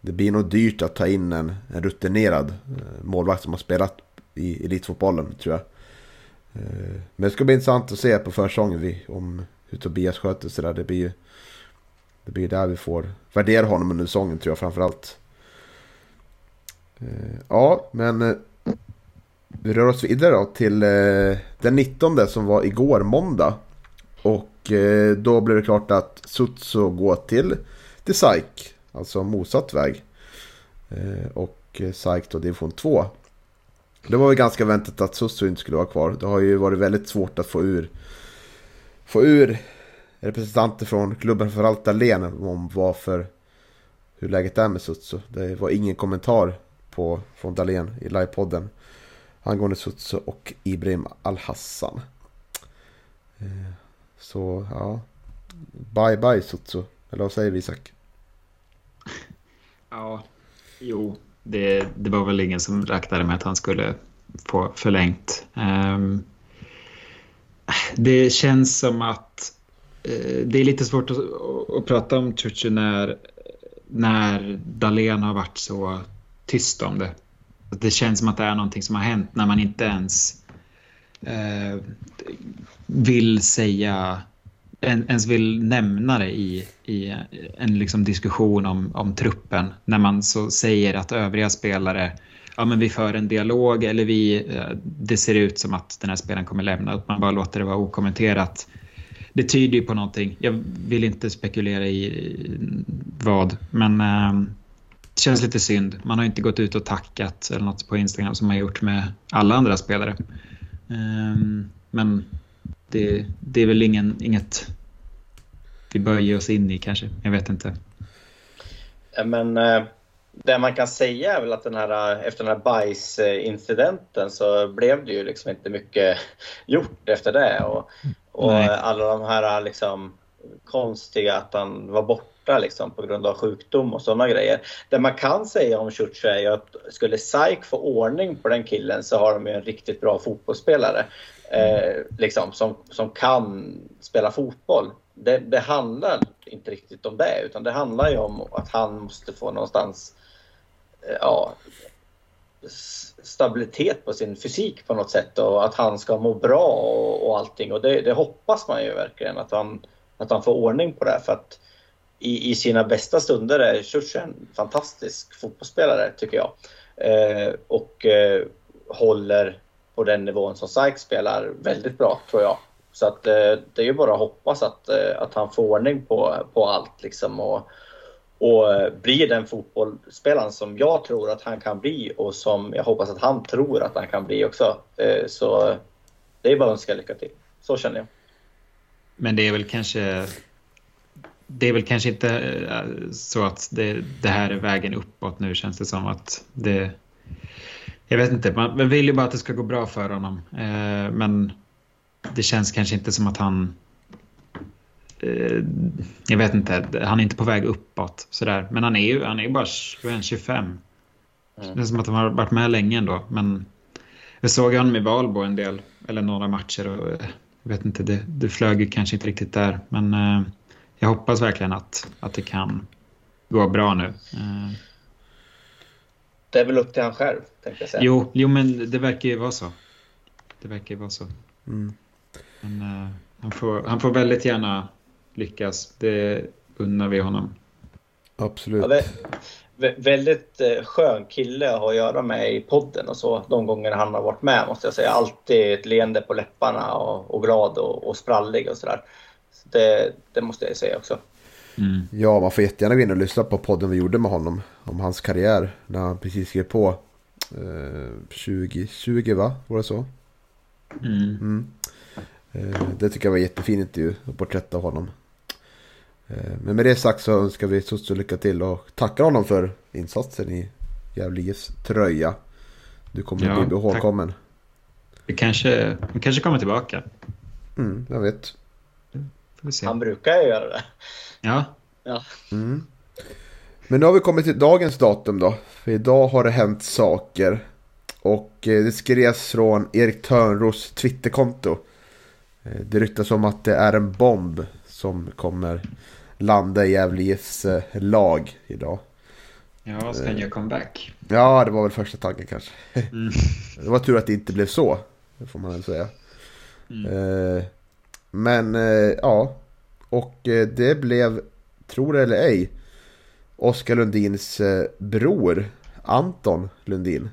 det blir nog dyrt att ta in en, en rutinerad målvakt som har spelat i elitfotbollen tror jag. Eh, men det ska bli intressant att se på försäsongen om hur Tobias sköter sig där. Det blir det blir där vi får värdera honom under säsongen tror jag framförallt. Eh, ja, men eh, vi rör oss vidare då till eh, den 19 som var igår måndag. Och då blev det klart att Sutso går till, till SAIK Alltså motsatt väg. Och SAIK då division 2. Det var väl ganska väntat att Sutso inte skulle vara kvar. Det har ju varit väldigt svårt att få ur, få ur representanter från klubben för Dahlén om varför, hur läget är med Sutsu. Det var ingen kommentar på, från Dahlén i livepodden. Angående Sutsu och Ibrahim Al-Hassan. Eh, så ja, bye bye Sutsu. Eller vad säger vi Isak? Ja, jo, det, det var väl ingen som räknade med att han skulle få förlängt. Um, det känns som att Eh, det är lite svårt att, att prata om Tucci när, när Dahlén har varit så tyst om det. Det känns som att det är någonting som har hänt när man inte ens eh, vill säga ens vill nämna det i, i en liksom diskussion om, om truppen. När man så säger att övriga spelare, ja men vi för en dialog eller vi, eh, det ser ut som att den här spelaren kommer lämna. Att man bara låter det vara okommenterat. Det tyder ju på någonting. Jag vill inte spekulera i vad, men äh, det känns lite synd. Man har inte gått ut och tackat eller något på Instagram som man gjort med alla andra spelare. Ähm, men det, det är väl ingen, inget vi bör ge oss in i kanske. Jag vet inte. Men eh, det man kan säga är väl att den här, eh, efter den här bajsincidenten så blev det ju liksom inte mycket (laughs) gjort efter det. Och, och alla de här liksom konstiga att han var borta liksom på grund av sjukdom och sådana grejer. Det man kan säga om Church är ju att skulle SAIK få ordning på den killen så har de ju en riktigt bra fotbollsspelare eh, liksom, som, som kan spela fotboll. Det, det, handlar inte riktigt om det utan det handlar ju om att han måste få någonstans eh, ja, stabilitet på sin fysik på något sätt och att han ska må bra och, och allting. Och det, det, hoppas man ju verkligen att han, att han får ordning på det. För att i, i sina bästa stunder är Church en fantastisk fotbollsspelare tycker jag. Eh, och eh, håller på den nivån som Sykes spelar väldigt bra tror jag. Så att eh, det är ju bara att hoppas att, eh, att han får ordning på, på allt liksom och, och eh, blir den fotbollsspelaren som jag tror att han kan bli och som jag hoppas att han tror att han kan bli också. Eh, så det är bara att önska lycka till. Så känner jag. Men det är väl kanske det är väl kanske inte eh, så att det, det här är vägen uppåt nu känns det som att det jag vet inte, man vill ju bara att det ska gå bra för honom. Men det känns kanske inte som att han... Eh, jag vet inte, han är inte på väg uppåt sådär. Men han är ju han är bara 21-25. Mm. Det är som att han har varit med länge ändå. Men jag såg honom i Valbo en del, eller några matcher. Och jag vet inte, det, det flög kanske inte riktigt där. Men eh, jag hoppas verkligen att, att det kan gå bra nu. Eh, det är väl upp till han själv, tänkte jag säga. Jo, jo men det verkar ju vara så. Det verkar ju vara så. Mm. Men, han, får, han får väldigt gärna lyckas. Det unnar vi honom. Absolut. Ja, det, väldigt uh, skön kille att ha att göra med i podden och så. De gånger han har varit med måste jag säga. Alltid ett leende på läpparna och, och glad och, och sprallig och sådär. Så det, det måste jag säga också. Mm. Ja, man får jättegärna gå in och lyssna på podden vi gjorde med honom. Om hans karriär. När han precis skrev på. Eh, 2020 va? Var det så? Mm. Mm. Eh, det tycker jag var en jättefin intervju. Porträtt av honom. Eh, men med det sagt så önskar vi så lycka till och tackar honom för insatsen i Gävle tröja. Du kommer ja, bli ihågkommen. Vi kanske, vi kanske kommer tillbaka. Mm, jag vet. Han brukar ju göra det. Ja. ja. Mm. Men nu har vi kommit till dagens datum då. För idag har det hänt saker. Och eh, det skrevs från Erik Törnros Twitterkonto. Eh, det ryktas om att det är en bomb som kommer landa i Gävles eh, lag idag. Ja, ska han göra comeback? Ja, det var väl första tanken kanske. Mm. (laughs) det var tur att det inte blev så. Det får man väl säga. Mm. Men ja, och det blev, tror det eller ej, Oskar Lundins eh, bror Anton Lundin.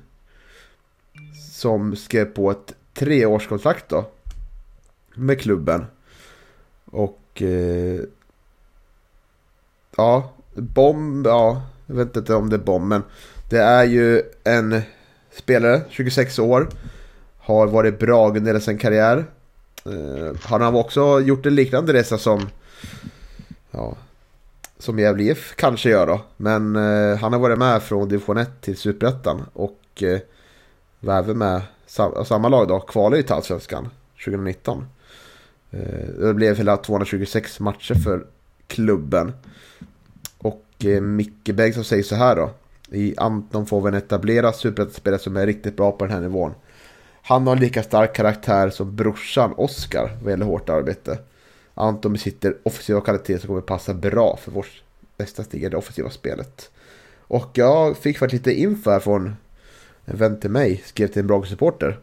Som skrev på ett treårskontrakt då. Med klubben. Och... Ja, bomb, ja. Jag vet inte om det är bomb men. Det är ju en spelare, 26 år. Har varit bra under hela sin karriär. Eh, han har också gjort en liknande resa som ja, som Gävle IF kanske gör då. Men eh, han har varit med från division 1 till superettan och eh, var även med sam samma lag då, kvalade ju till Allsvenskan 2019. Eh, det blev hela 226 matcher för klubben. Eh, Micke Bengtsson säger så här då. I Anton får vi en etablerad superettaspelare som är riktigt bra på den här nivån. Han har en lika stark karaktär som brorsan Oskar vad gäller hårt arbete. Anton besitter offensiva kvaliteter som kommer passa bra för vårt nästa steg i det offensiva spelet. Och jag fick faktiskt lite info här från en vän till mig, skrev till en Brage-supporter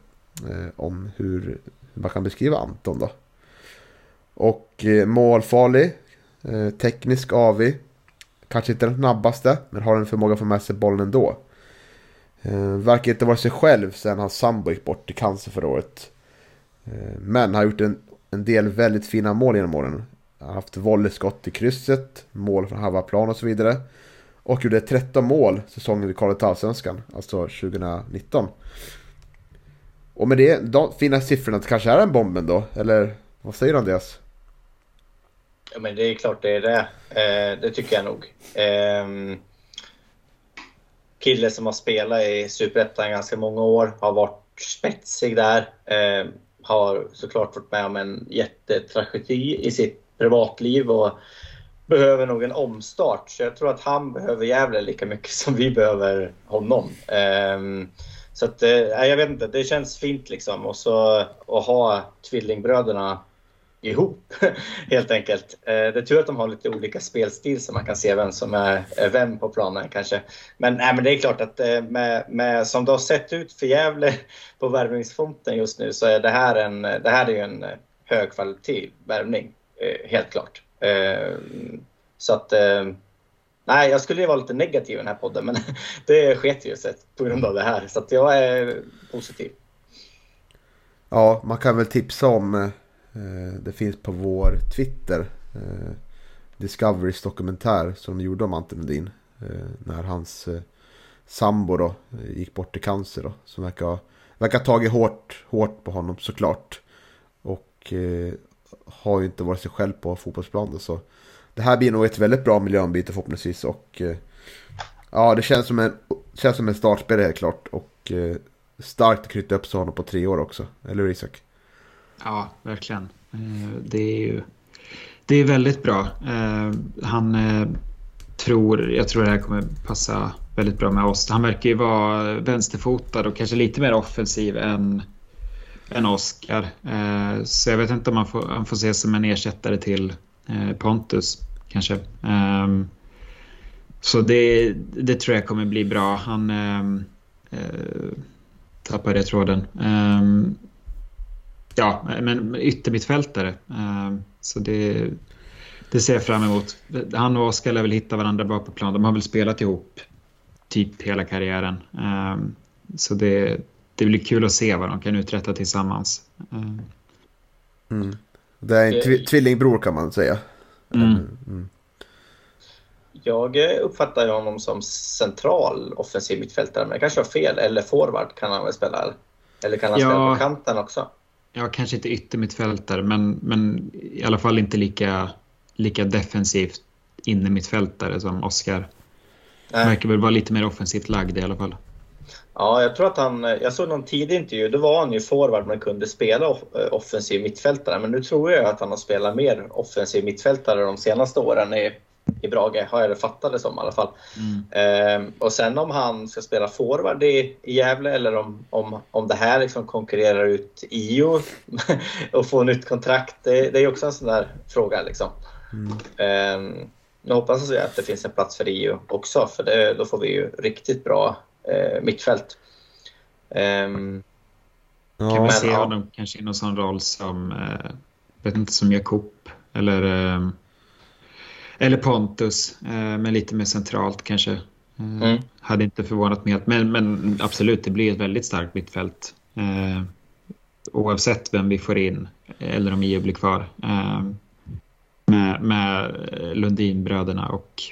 eh, om hur, hur, man kan beskriva Anton då. Och eh, målfarlig, eh, teknisk avig, kanske inte den snabbaste, men har en förmåga att få med sig bollen ändå. Eh, verkar inte vara sig själv sen hans sambo gick bort i cancer förra året. Eh, men har gjort en, en del väldigt fina mål genom åren. Har haft volleyskott i krysset, mål från halva plan och så vidare. Och gjorde 13 mål säsongen vi kvalade till Allsvenskan, alltså 2019. Och med det, de fina siffrorna, det kanske är en bomben då? Eller vad säger du Andreas? Ja men det är klart det är det. Eh, det tycker jag nog. Eh, kille som har spelat i Superettan ganska många år, har varit spetsig där. Eh, har såklart varit med om en jättetragedi i sitt privatliv och behöver nog en omstart. Så jag tror att han behöver Gävle lika mycket som vi behöver honom. Eh, så att, eh, jag vet inte, det känns fint liksom. Och så att ha tvillingbröderna ihop (laughs) helt enkelt. Eh, det är tur att de har lite olika spelstil så man kan se vem som är, eh, vem på planen kanske. Men, nej, men det är klart att eh, med, med, som det har sett ut för Gävle (laughs) på värvningsfronten just nu så är det här en, det här är en högkvalitativ värvning. Helt klart. Så att, nej, jag skulle ju vara lite negativ i den här podden, men (laughs) det sket ju sig på grund av det här. Så att jag är positiv. Ja, man kan väl tipsa om, Eh, det finns på vår Twitter, eh, Discoverys dokumentär som de gjorde om Ante Nordin. Eh, när hans sambo då gick bort i cancer då. Som verkar, verkar ha tagit hårt, hårt på honom såklart. Och har ju inte varit sig själv på fotbollsplanen. Så det här blir nog ett väldigt bra miljöombyte förhoppningsvis. Och eh, ja, det känns som en, känns som en startspelare helt klart. Och eh, starkt att knyta upp sig honom på tre år också. Eller hur Isak? Ja, verkligen. Eh, det är ju det är väldigt bra. Eh, han eh, tror, jag tror det här kommer passa väldigt bra med oss. Han verkar ju vara vänsterfotad och kanske lite mer offensiv än än Oscar. Så jag vet inte om han får, han får ses som en ersättare till Pontus kanske. Ehm, så det, det tror jag kommer bli bra. Han ehm, tappade tråden. Ehm, Ja, men yttermittfältare. Så det, det ser jag fram emot. Han och Oskar lär väl hitta varandra bra på plan. De har väl spelat ihop typ hela karriären. Så det, det blir kul att se vad de kan uträtta tillsammans. Mm. mm. Det är en tv tvillingbror kan man säga. Mm. Mm. Jag uppfattar honom som central offensiv mittfältare, men det kanske var fel. Eller forward kan han väl spela? Eller kan han ja, spela på kanten också? Ja, kanske inte yttermittfältare, men, men i alla fall inte lika, lika defensivt innermittfältare som Oskar. Verkar väl vara lite mer offensivt lagd i alla fall. Ja, jag tror att han, jag såg någon tidig intervju, då var han ju forward men kunde spela offensiv mittfältare. Men nu tror jag att han har spelat mer offensiv mittfältare de senaste åren i, i Brage, har jag det fattat det som i alla fall. Mm. Ehm, och sen om han ska spela forward i, i Gävle eller om, om, om det här liksom konkurrerar ut IO (laughs) och får nytt kontrakt, det, det är också en sån där fråga. Liksom. Mm. Ehm, nu hoppas jag att det finns en plats för IO också, för det, då får vi ju riktigt bra eh, mittfält. Um, ja, kan vi se ja. honom kanske i någon sån roll som, eh, vet inte, som Jakob eller, eh, eller Pontus, eh, men lite mer centralt kanske. Eh, mm. Hade inte förvånat mig helt, men, men absolut, det blir ett väldigt starkt mittfält. Eh, oavsett vem vi får in eller om IO blir kvar. Eh, med, med Lundinbröderna och,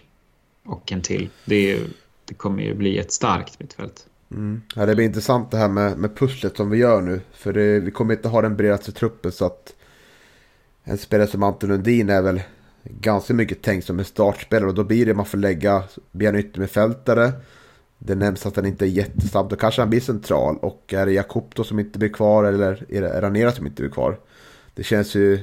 och en till. Det är det kommer ju bli ett starkt mittfält. Mm. Ja, det blir intressant det här med, med pusslet som vi gör nu. För det, vi kommer inte ha den bredaste truppen så att en spelare som Anton Lundin är väl ganska mycket tänkt som en startspelare och då blir det man får lägga, blir han yttermittfältare. Det nämns att han inte är jättesnabb, då kanske han blir central. Och är det Jakob då som inte blir kvar eller är det Ranera som inte blir kvar? Det känns ju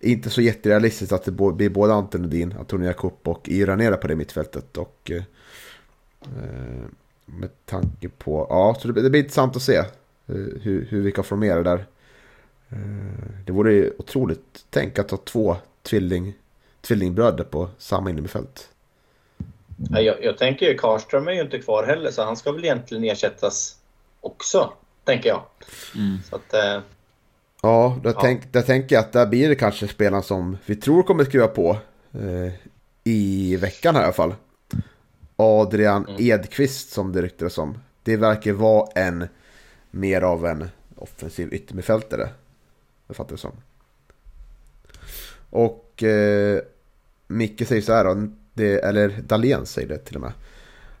inte så jätterealistiskt att det blir både Anton Nordin, Antonio Jakob och Iranera på det mittfältet. Och, eh, eh, med tanke på, ja, så det, det blir intressant att se eh, hur, hur vi kan formera det där. Eh, det vore ju otroligt, tänk att ha två tvilling, tvillingbröder på samma innermittfält. Ja, jag, jag tänker ju Karlström är ju inte kvar heller så han ska väl egentligen ersättas också, tänker jag. Mm. Så att, eh, ja, där, ja. Tänk, där tänker jag att där blir det kanske spelarna som vi tror kommer skriva på eh, i veckan här i alla fall. Adrian mm. Edqvist som det ryktades om. Det verkar vara en mer av en offensiv yttermittfältare. Det fattar jag som. Och eh, Micke säger så här då, det, eller Dahlén säger det till och med.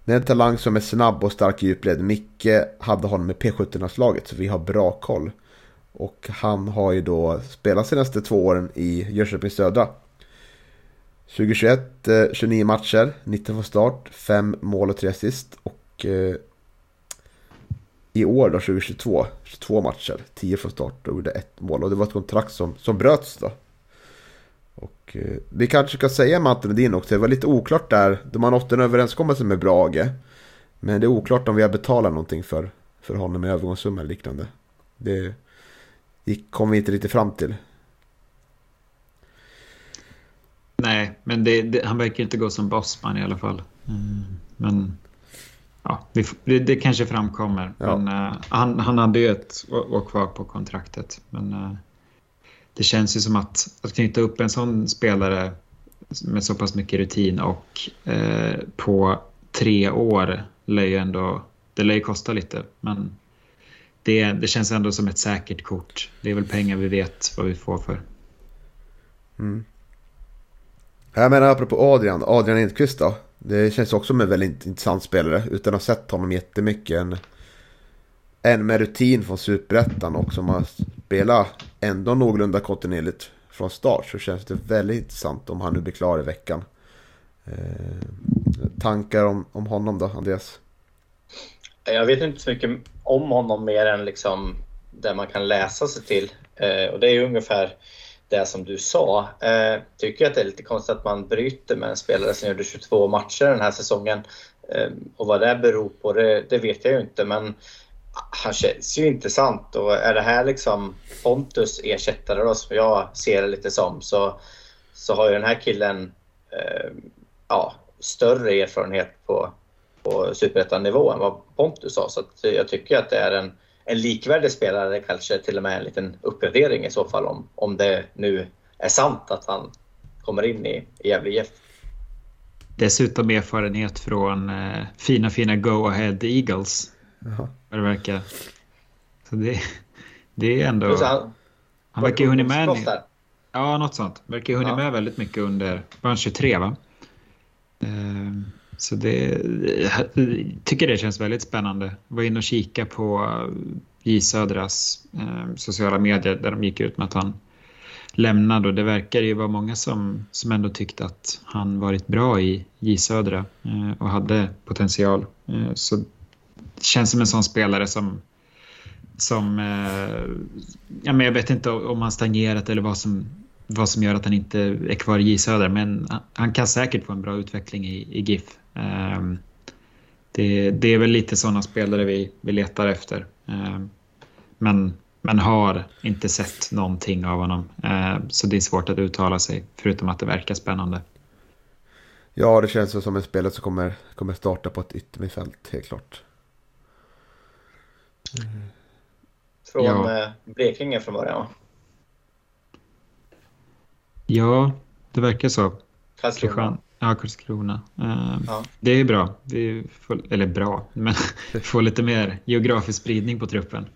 Det är en talang som är snabb och stark i djupled. Micke hade honom med P17-landslaget, så vi har bra koll. Och han har ju då spelat senaste två åren i Jönköping Södra. 2021, eh, 29 matcher, 19 från start, 5 mål och 3 assist. Och eh, i år då, 2022, 22 matcher, 10 från start och gjorde ett mål. Och det var ett kontrakt som, som bröts då. Och eh, vi kanske ska säga med Anton Edin också, det var lite oklart där. De har nått en överenskommelse med Brage. Men det är oklart om vi har betalat någonting för, för honom i övergångssumma eller liknande. Det, det kom vi inte riktigt fram till. Nej, men det, det, han verkar inte gå som bossman i alla fall. Mm, men ja, det, det, kanske framkommer. Ja. Men, uh, han, han hade ju ett år kvar på kontraktet. Men uh, det känns ju som att, att knyta upp en sån spelare med så pass mycket rutin och eh, på tre år lär ju ändå, det lär ju kosta lite. Men det, det känns ändå som ett säkert kort. Det är väl pengar vi vet vad vi får för. Mm. Jag menar apropå Adrian, Adrian Edqvist då. Det känns också som en väldigt intressant spelare utan att ha sett honom jättemycket. En, en med rutin från Superettan och som har spelat ändå någorlunda kontinuerligt från start så känns det väldigt intressant om han nu blir klar i veckan. Eh, tankar om, om honom då, Andreas? Jag vet inte så mycket om honom mer än liksom det man kan läsa sig till. Eh, och det är ju ungefär det som du sa. Eh, tycker att det är lite konstigt att man bryter med en spelare som gjorde 22 matcher den här säsongen. Eh, och vad det beror på, det, det, vet jag ju inte. Men han känns ju intressant och är det här liksom Pontus ersättare då, som jag ser det lite som, så, så har ju den här killen eh, ja, större erfarenhet på, på superettan-nivå än vad Pontus har. Så jag tycker att det är en en likvärdig spelare, kanske till och med en liten uppgradering i så fall om, om det nu är sant att han kommer in i, i Gävle IF. Dessutom erfarenhet från eh, fina, fina Go Ahead Eagles. Jaha. Vad det verkar. Så det, det är ändå... Han, han verkar ju hunnit med... Ja, något sånt. Verkar ju hunnit ja. med väldigt mycket under... Var han 23 va? Eh, så det, jag tycker det känns väldigt spännande. Jag var inne och kika på J Södras eh, sociala medier där de gick ut med att han lämnade och det verkar ju vara många som, som ändå tyckte att han varit bra i J Södra eh, och hade potential. Eh, så känns som en sån spelare som som, eh, ja, men jag vet inte om han stagnerat eller vad som, vad som gör att han inte är kvar i J Söder, men han kan säkert få en bra utveckling i, i GIF. Ehm, det, det, är väl lite sådana spelare vi, vi letar efter. Ehm, men, men har inte sett någonting av honom. Ehm, så det är svårt att uttala sig, förutom att det verkar spännande. Ja, det känns som en spelare som kommer, kommer starta på ett yttermittfält, helt klart. Från ja. Eh, Blekinge från början, Ja, det verkar så. Karlskrona. Ja, Karlskrona. Uh, ja. Det är bra. Vi får, eller bra, men (laughs) får lite mer geografisk spridning på truppen.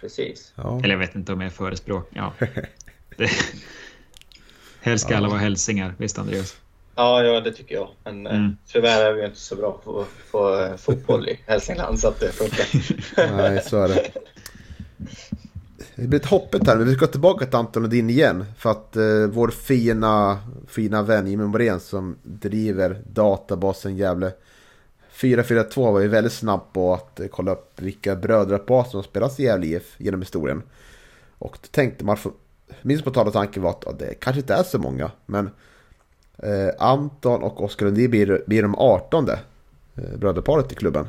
Precis. Ja. Eller jag vet inte om jag är förespråk. Ja. (laughs) Det, helst ska ja. alla vara hälsingar, visst Andreas? Ja, ja, det tycker jag. Men eh, mm. tyvärr är vi inte så bra på, på fotboll i Hälsingland så att det funkar. (laughs) Nej, så är det. det blir ett hoppet här, men vi ska tillbaka till Anton Lundin igen. För att eh, vår fina, fina vän Jimmy Morén som driver databasen Gävle 442 var ju väldigt snabb på att eh, kolla upp vilka brödrapar som spelas i Gävle IF genom historien. Och då tänkte man, min spontana tanke var att ja, det kanske inte är så många. Men eh, Anton och Oskar Lundin blir, blir de 18 eh, brödraparet i klubben.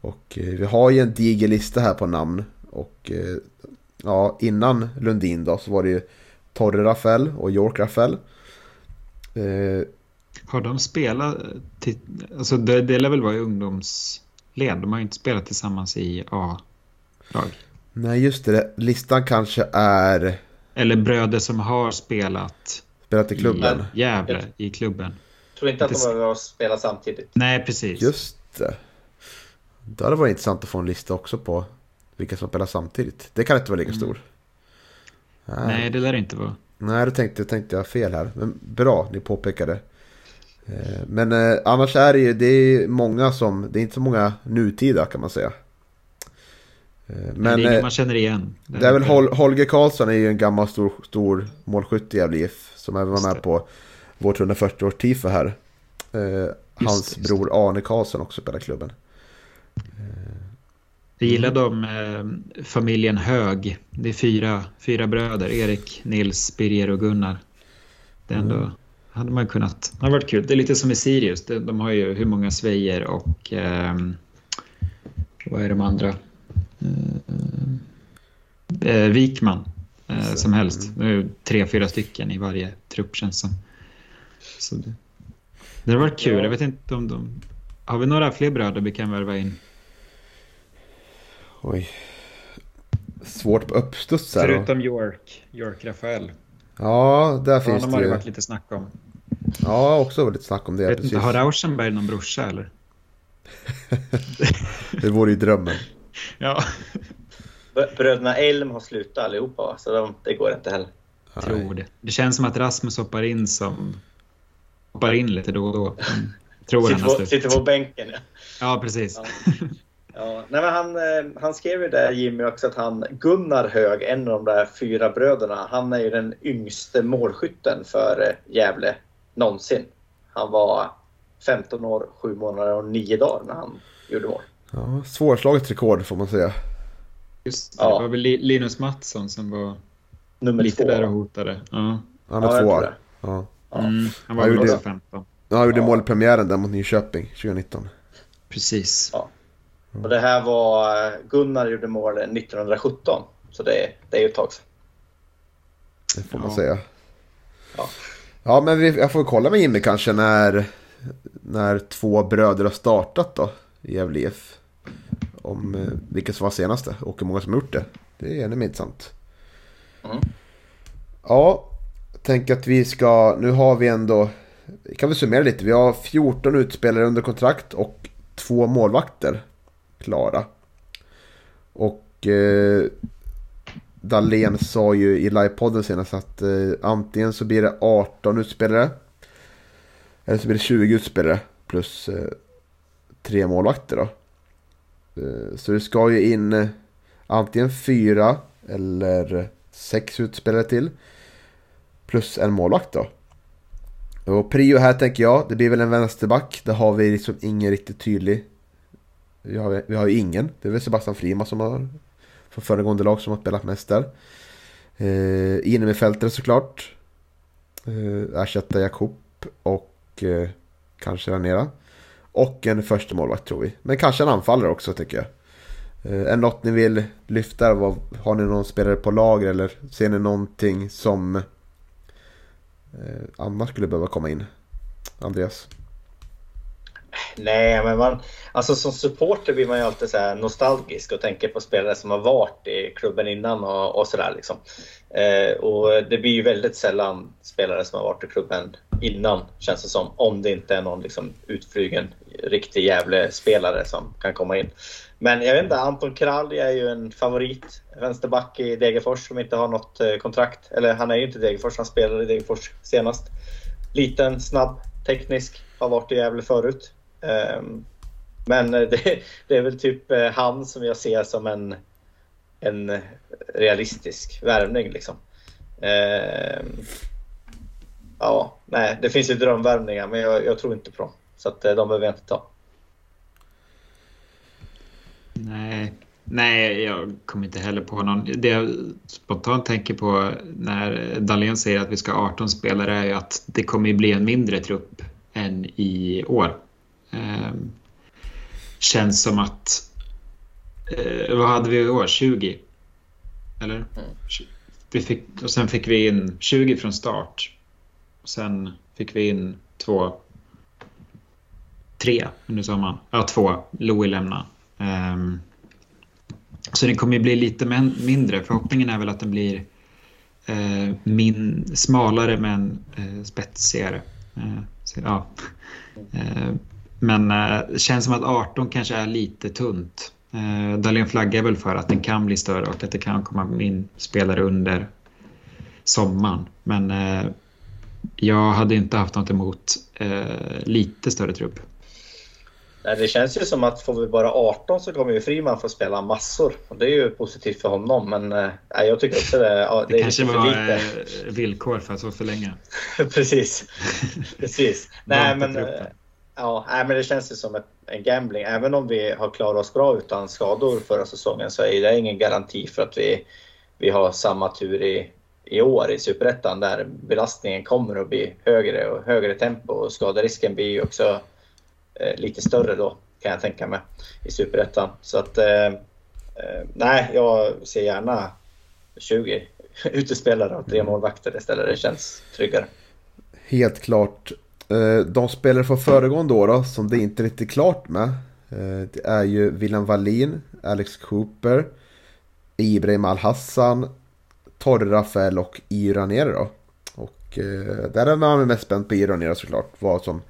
Och eh, vi har ju en diger lista här på namn. Och eh, ja, innan Lundin då så var det ju Torre Rafael och York Rafael. Eh, har de spelat, till, alltså det, det lär väl vara i ungdomsled, de har ju inte spelat tillsammans i A-lag. Nej just det, listan kanske är... Eller bröder som har spelat Spelat i klubben? I Gävle, i klubben. Jag tror inte att de har spelat samtidigt. Nej, precis. Just det. Det hade varit intressant att få en lista också på vilka som spelar samtidigt. Det kan inte vara lika mm. stor. Nej. Nej, det lär det inte vara. Nej, det tänkte, tänkte jag fel här. Men bra, ni påpekade. Eh, men eh, annars är det ju det är många som, det är inte så många nutida kan man säga. Eh, men, det är ingen man känner igen. Det är, det är väl Hol Holger Karlsson är ju en gammal stor, stor målskytt i Gävle IF. Som även var med på vårt 140 års tifo här. Hans det, bror Arne Karlsson också spelar klubben. Jag gillar de eh, familjen Hög. Det är fyra, fyra bröder. Erik, Nils, Birger och Gunnar. Det ändå... Mm hade man kunnat. Det har varit kul. Det är lite som i Sirius. De har ju hur många Svejer och eh, vad är de andra? Eh, eh, Eh, som helst. Det är tre, fyra stycken i varje trupp känns som. Så det, det har varit kul. Jag vet inte om de... Har vi några fler bröder vi kan värva in? Oj. Svårt på uppstuds Förutom York. York Rafael. Ja, där finns det ju. har det varit lite snack om. Ja, också lite snack om det. Vet Inte, har Rauschenberg någon brorsa eller? (laughs) det vore ju drömmen. (laughs) ja. Bröderna Elm har slutat allihopa, så de, det går inte heller. Jag tror det. Det känns som att Rasmus hoppar in som... Hoppar in lite då och då. Mm. Tror sitter, på, sitter på bänken, ja. Ja, precis. Ja. Ja, nej men han, eh, han skrev ju där Jimmy också att han, Gunnar Hög, en av de där fyra bröderna, han är ju den yngste målskytten för eh, Gävle någonsin. Han var 15 år, 7 månader och 9 dagar när han gjorde mål. Ja, svårslaget rekord får man säga. Just det, ja. det var väl Linus Mattsson som var Nummer lite två. där och hotade. Ja. Han är ja, två år. Ja. Mm, han var väl också 15. Ja, han gjorde ja. målpremiären där mot Nyköping 2019. Precis. Ja. Och det här var Gunnar gjorde mål 1917. Så det, det är ju ett tag sedan. Det får man säga. Ja. Ja, men vi, jag får kolla med Jimmy kanske när, när två bröder har startat då i Gävle IF. Om eh, vilka som var senaste och hur många som har gjort det. Det är ännu mer intressant. Mm. Ja, tänk att vi ska, nu har vi ändå, kan vi summera lite. Vi har 14 utspelare under kontrakt och två målvakter klara. Och eh, Dahlén sa ju i livepodden senast att eh, antingen så blir det 18 utspelare. Eller så blir det 20 utspelare plus eh, tre målvakter då. Eh, så det ska ju in eh, antingen fyra eller sex utspelare till. Plus en målvakt då. Och prio här tänker jag, det blir väl en vänsterback. Där har vi liksom ingen riktigt tydlig. Vi har, vi har ju ingen. Det är väl Sebastian Frima som har från föregående lag som har spelat mest där. Eh, Innermittfältare såklart. Eh, ersätta Jakob och eh, kanske Ranera. Och en första målvakt tror vi. Men kanske en anfallare också tycker jag. Eh, är det något ni vill lyfta? Har ni någon spelare på lager eller ser ni någonting som eh, annars skulle behöva komma in? Andreas? Nej, men man, alltså som supporter blir man ju alltid så nostalgisk och tänker på spelare som har varit i klubben innan och, och sådär. Liksom. Eh, och det blir ju väldigt sällan spelare som har varit i klubben innan, känns det som. Om det inte är någon liksom, utflygen riktig Gävle-spelare som kan komma in. Men jag vet inte, Anton Kralj är ju en favorit. Vänsterback i Degerfors som inte har något eh, kontrakt. Eller han är ju inte Degerfors, han spelade i Degerfors senast. Liten, snabb, teknisk, har varit i Gävle förut. Ehm, men eh, (laughs) det, det, är väl typ eh, han som jag ser som en en realistisk värvning liksom. Ehm, Eh, ja, nej, det finns ju drömvärvningar men jag, jag tror inte på dem. Så att de behöver jag inte ta. Nej, Nej, jag kommer inte heller på någon. Det jag spontant tänker på när Dahlén säger att vi ska ha 18 spelare är ju att det kommer bli en mindre trupp än i år. Ehm, känns som att... Eh, vad hade vi i år? 20? Eller? Mm. Vi fick, och sen fick vi in 20 från start. Sen fick vi in två... Tre under sommaren. Ja, två. Louis lämnade. Um, så den kommer ju bli lite mindre. Förhoppningen är väl att den blir uh, min, smalare men uh, spetsigare. Uh, så, ja. Men det eh, känns som att 18 kanske är lite tunt. Eh, Dahlén flaggar väl för att den kan bli större och att det kan komma in spelare under sommaren. Men jag hade inte haft något emot eh, lite större trupp. Nej, det känns ju som att får vi bara 18 så kommer ju Friman få spela massor. Och det är ju positivt för honom. Men äh, jag tycker också det, ja, det, det kanske var lite. Eh, villkor för att få förlänga. (laughs) Precis. (laughs) Precis. nej, men, eh, ja, nej, men det känns ju som ett, en gambling. Även om vi har klarat oss bra utan skador förra säsongen så är det ingen garanti för att vi, vi har samma tur i, i år i Superettan där belastningen kommer att bli högre och högre tempo och skaderisken blir ju också Eh, lite större då kan jag tänka mig i Superettan. Så att eh, eh nej, jag ser gärna 20 (laughs) utespelare och tre målvakter istället. Det känns tryggare. Helt klart. Eh, de spelare från föregående år då, som det inte är riktigt klart med. Eh, det är ju William Wallin, Alex Cooper, Ibrahim Al-Hassan, Torre Rafael och Iranere då. Och där är man mest spänd på Iranere såklart. Vad som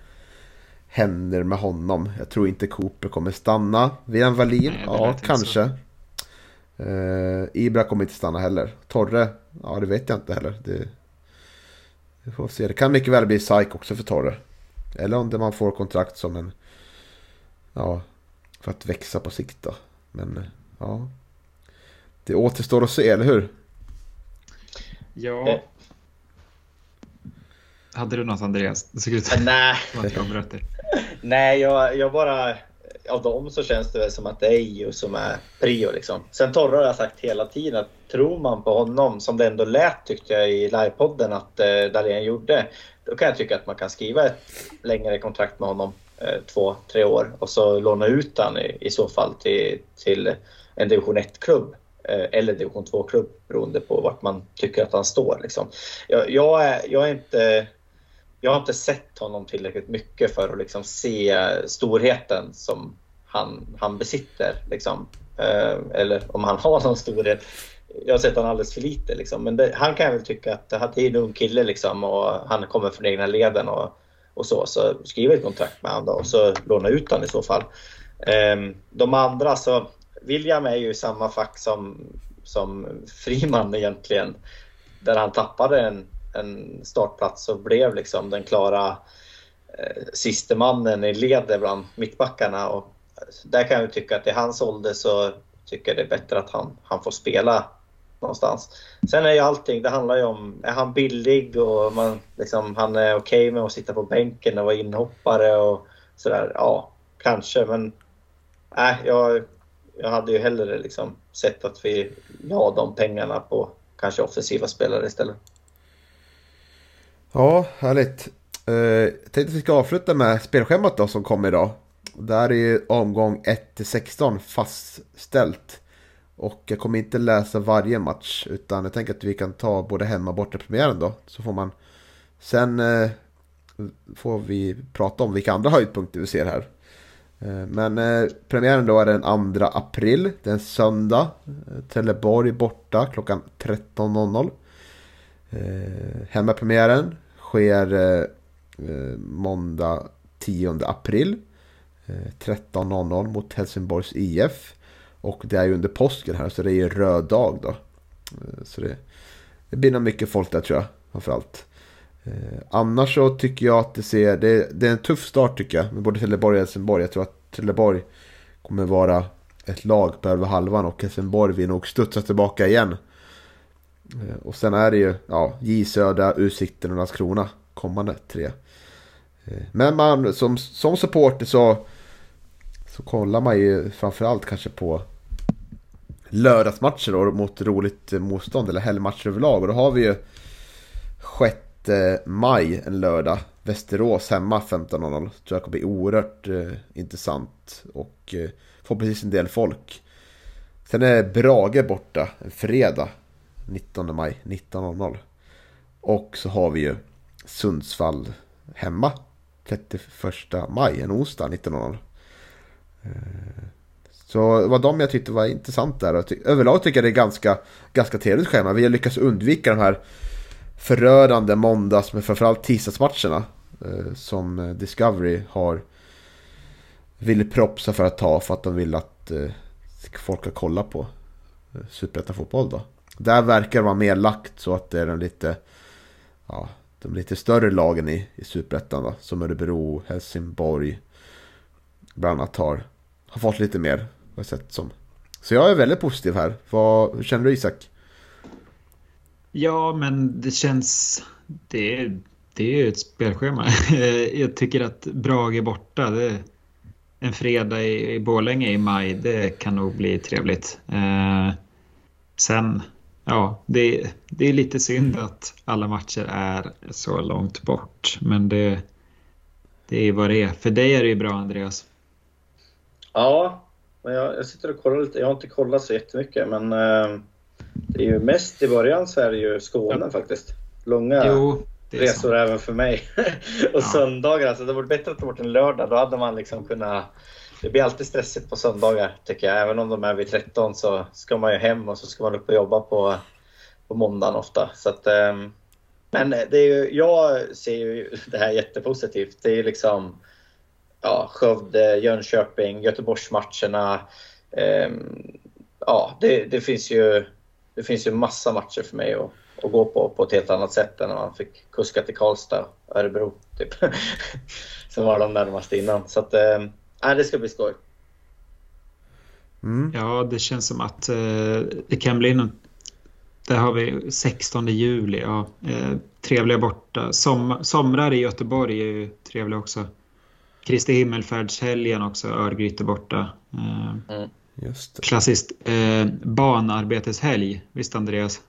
händer med honom. Jag tror inte Cooper kommer stanna. Vian Wallin, Nej, ja kanske. Uh, Ibra kommer inte stanna heller. Torre, ja det vet jag inte heller. Det, vi får se. Det kan mycket väl bli psyk också för Torre. Eller om det man får kontrakt som en... Ja, för att växa på sikt då. Men ja. Det återstår att se, eller hur? Ja, eh, hade du något Andreas? Det såg ut som Nej. (laughs) att Nej, jag, jag bara... Av dem så känns det väl som att det är EU som är prio. Liksom. Sen Torre har jag sagt hela tiden att tror man på honom, som det ändå lät tyckte jag i livepodden att eh, Dahlén gjorde, då kan jag tycka att man kan skriva ett längre kontrakt med honom, eh, två, tre år, och så låna ut han i, i så fall till, till en division 1-klubb eh, Eh, eller division 2-klubb beroende på vart man tycker att han står. Liksom. Jag, jag, är, jag är inte jag har inte sett honom tillräckligt mycket för att liksom se storheten som han, han besitter. Liksom. Eh, eller om han (laughs) har någon storhet. Jag har sett honom alldeles för lite. Liksom. Men det, han kan väl tycka att det är en ung kille liksom, och han kommer från egna leden och, och så. Så skriv ett kontrakt med honom och så låna ut honom i så fall. Eh, de andra så, William är ju i samma fack som, som Friman egentligen. Där han tappade en en startplats och blev liksom den klara eh, siste mannen i ledet bland mittbackarna. Och där kan jag tycka att i hans ålder så tycker jag det är bättre att han, han får spela någonstans. Sen är ju allting, det handlar ju om, är han billig och man, liksom, han är okej okay med att sitta på bänken och vara inhoppare och sådär. Ja, kanske, men nej, äh, jag, jag hade ju hellre liksom sett att vi la de pengarna på kanske offensiva spelare istället. Ja, härligt. Eh, jag tänkte att vi ska avsluta med spelschemat då som kommer idag. Där är ju omgång 1-16 fastställt. Och jag kommer inte läsa varje match utan jag tänker att vi kan ta både hemma och bortapremiären då. Så får man sen eh, får vi prata om vilka andra höjdpunkter vi ser här. Eh, men eh, premiären då är den 2 april, det är en söndag. Eh, Trelleborg borta klockan 13.00. Eh, hemmapremiären sker eh, måndag 10 april. 13.00 mot Helsingborgs IF. Och det är ju under påsken här så det är ju röd dag då. Så det, det blir nog mycket folk där tror jag framförallt. Eh, annars så tycker jag att det ser, det, det är en tuff start tycker jag med både Trelleborg och Helsingborg. Jag tror att Trelleborg kommer vara ett lag på över halvan och Helsingborg vill nog studsa tillbaka igen. Eh, och sen är det ju ja, J Södra, Utsikten och Landskrona kommande tre. Eh, men man, som, som supporter så, så kollar man ju framförallt kanske på lördagsmatcher då, mot roligt motstånd eller helgmatcher överlag. Och då har vi ju sjätte Eh, maj en lördag. Västerås hemma 15.00. Tror jag kommer bli oerhört eh, intressant. Och eh, förhoppningsvis en del folk. Sen är Brage borta en fredag 19 maj 19.00. Och så har vi ju Sundsvall hemma 31 maj, en onsdag 19.00. Eh, så det var de jag tyckte var intressant där. överlag tycker jag det är ganska, ganska trevligt schema. Vi har lyckats undvika de här förödande måndags, men framförallt tisdagsmatcherna. Eh, som eh, Discovery har vill propsa för att ta för att de vill att eh, folk ska kolla på eh, Superettan-fotboll då. Där verkar det vara mer lagt så att det är de lite, ja, de lite större lagen i, i Superettan då. Som Örebro, Helsingborg bland annat har, har fått lite mer, har sett som. Så jag är väldigt positiv här. Vad, hur känner du Isak? Ja, men det känns... Det, det är ju ett spelschema. (laughs) jag tycker att Brage borta, det, en fredag i, i Borlänge i maj, det kan nog bli trevligt. Eh, sen, ja, det, det är lite synd att alla matcher är så långt bort. Men det, det är vad det är. För dig är det ju bra, Andreas. Ja, men jag, jag sitter och kollar lite. Jag har inte kollat så jättemycket, men eh, det är ju mest i början så är det ju Skåne ja. faktiskt. Långa jo, resor sant. även för mig. (laughs) och ja. söndagar, alltså det vore bättre att ta bort en lördag. Då hade man liksom kunnat... Det blir alltid stressigt på söndagar tycker jag. Även om de är vid 13 så ska man ju hem och så ska man upp och jobba på, på måndagen ofta. Så att, um, men det är ju, jag ser ju (laughs) det här jättepositivt. Det är ju liksom ja, Skövde, Jönköping, Göteborgsmatcherna. Um, ja, det, det, finns ju det finns ju massa matcher för mig att, att gå på på ett helt annat sätt än när man fick kuska till Karlstad och Örebro. Typ. (laughs) Som var de närmaste innan. Så att, äh, det ska bli skoj. Mm. Ja, det känns som att eh, det kan bli något. Där har vi 16 juli. Ja, eh, trevliga borta. Som, somrar i Göteborg är ju trevliga också. Kristi himmelfärdshelgen också, Örgryte borta. Eh, mm. Just det. Klassiskt eh, banarbeteshelg. Visst Andreas?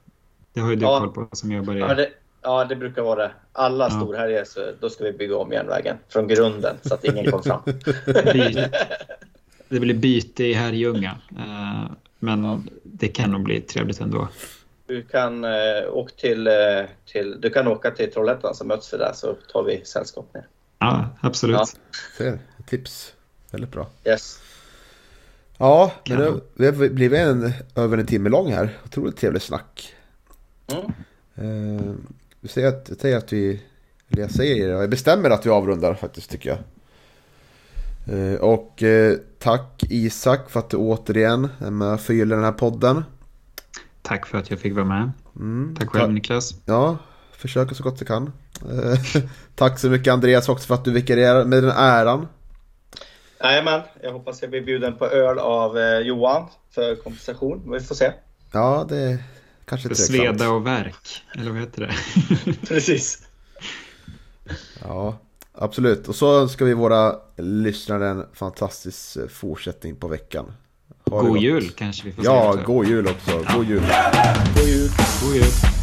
Det har ju du ja. koll på som jobbar i... Ja det, ja, det brukar vara det. Alla ja. storhelger så då ska vi bygga om järnvägen från grunden så att ingen kommer fram. (laughs) det blir byte i Herrljunga. Eh, men ja. det kan nog bli trevligt ändå. Du kan, eh, åka till, eh, till, du kan åka till Trollhättan så möts vi där så tar vi sällskap ner. Ja, absolut. Ja. Tips. Väldigt bra. Yes. Ja, men det, vi blivit en, över en timme lång här. Otroligt trevligt snack. Mm. Uh, säger att, jag säger att vi, eller jag säger, jag bestämmer att vi avrundar faktiskt tycker jag. Uh, och uh, tack Isak för att du återigen är med och förgyller den här podden. Tack för att jag fick vara med. Mm. Tack själv Niklas. Ja, försöker så gott du kan. (laughs) tack så mycket Andreas också för att du vikarierar med den äran. Jajamän, jag hoppas jag blir bjuden på öl av eh, Johan för kompensation. Vi får se. Ja, det kanske är Sveda och verk, eller vad heter det? (laughs) (laughs) Precis. Ja, absolut. Och så önskar vi våra lyssnare en fantastisk eh, fortsättning på veckan. Ha god jul kanske vi får säga. Ja, god jul också. God jul. God jul. God jul.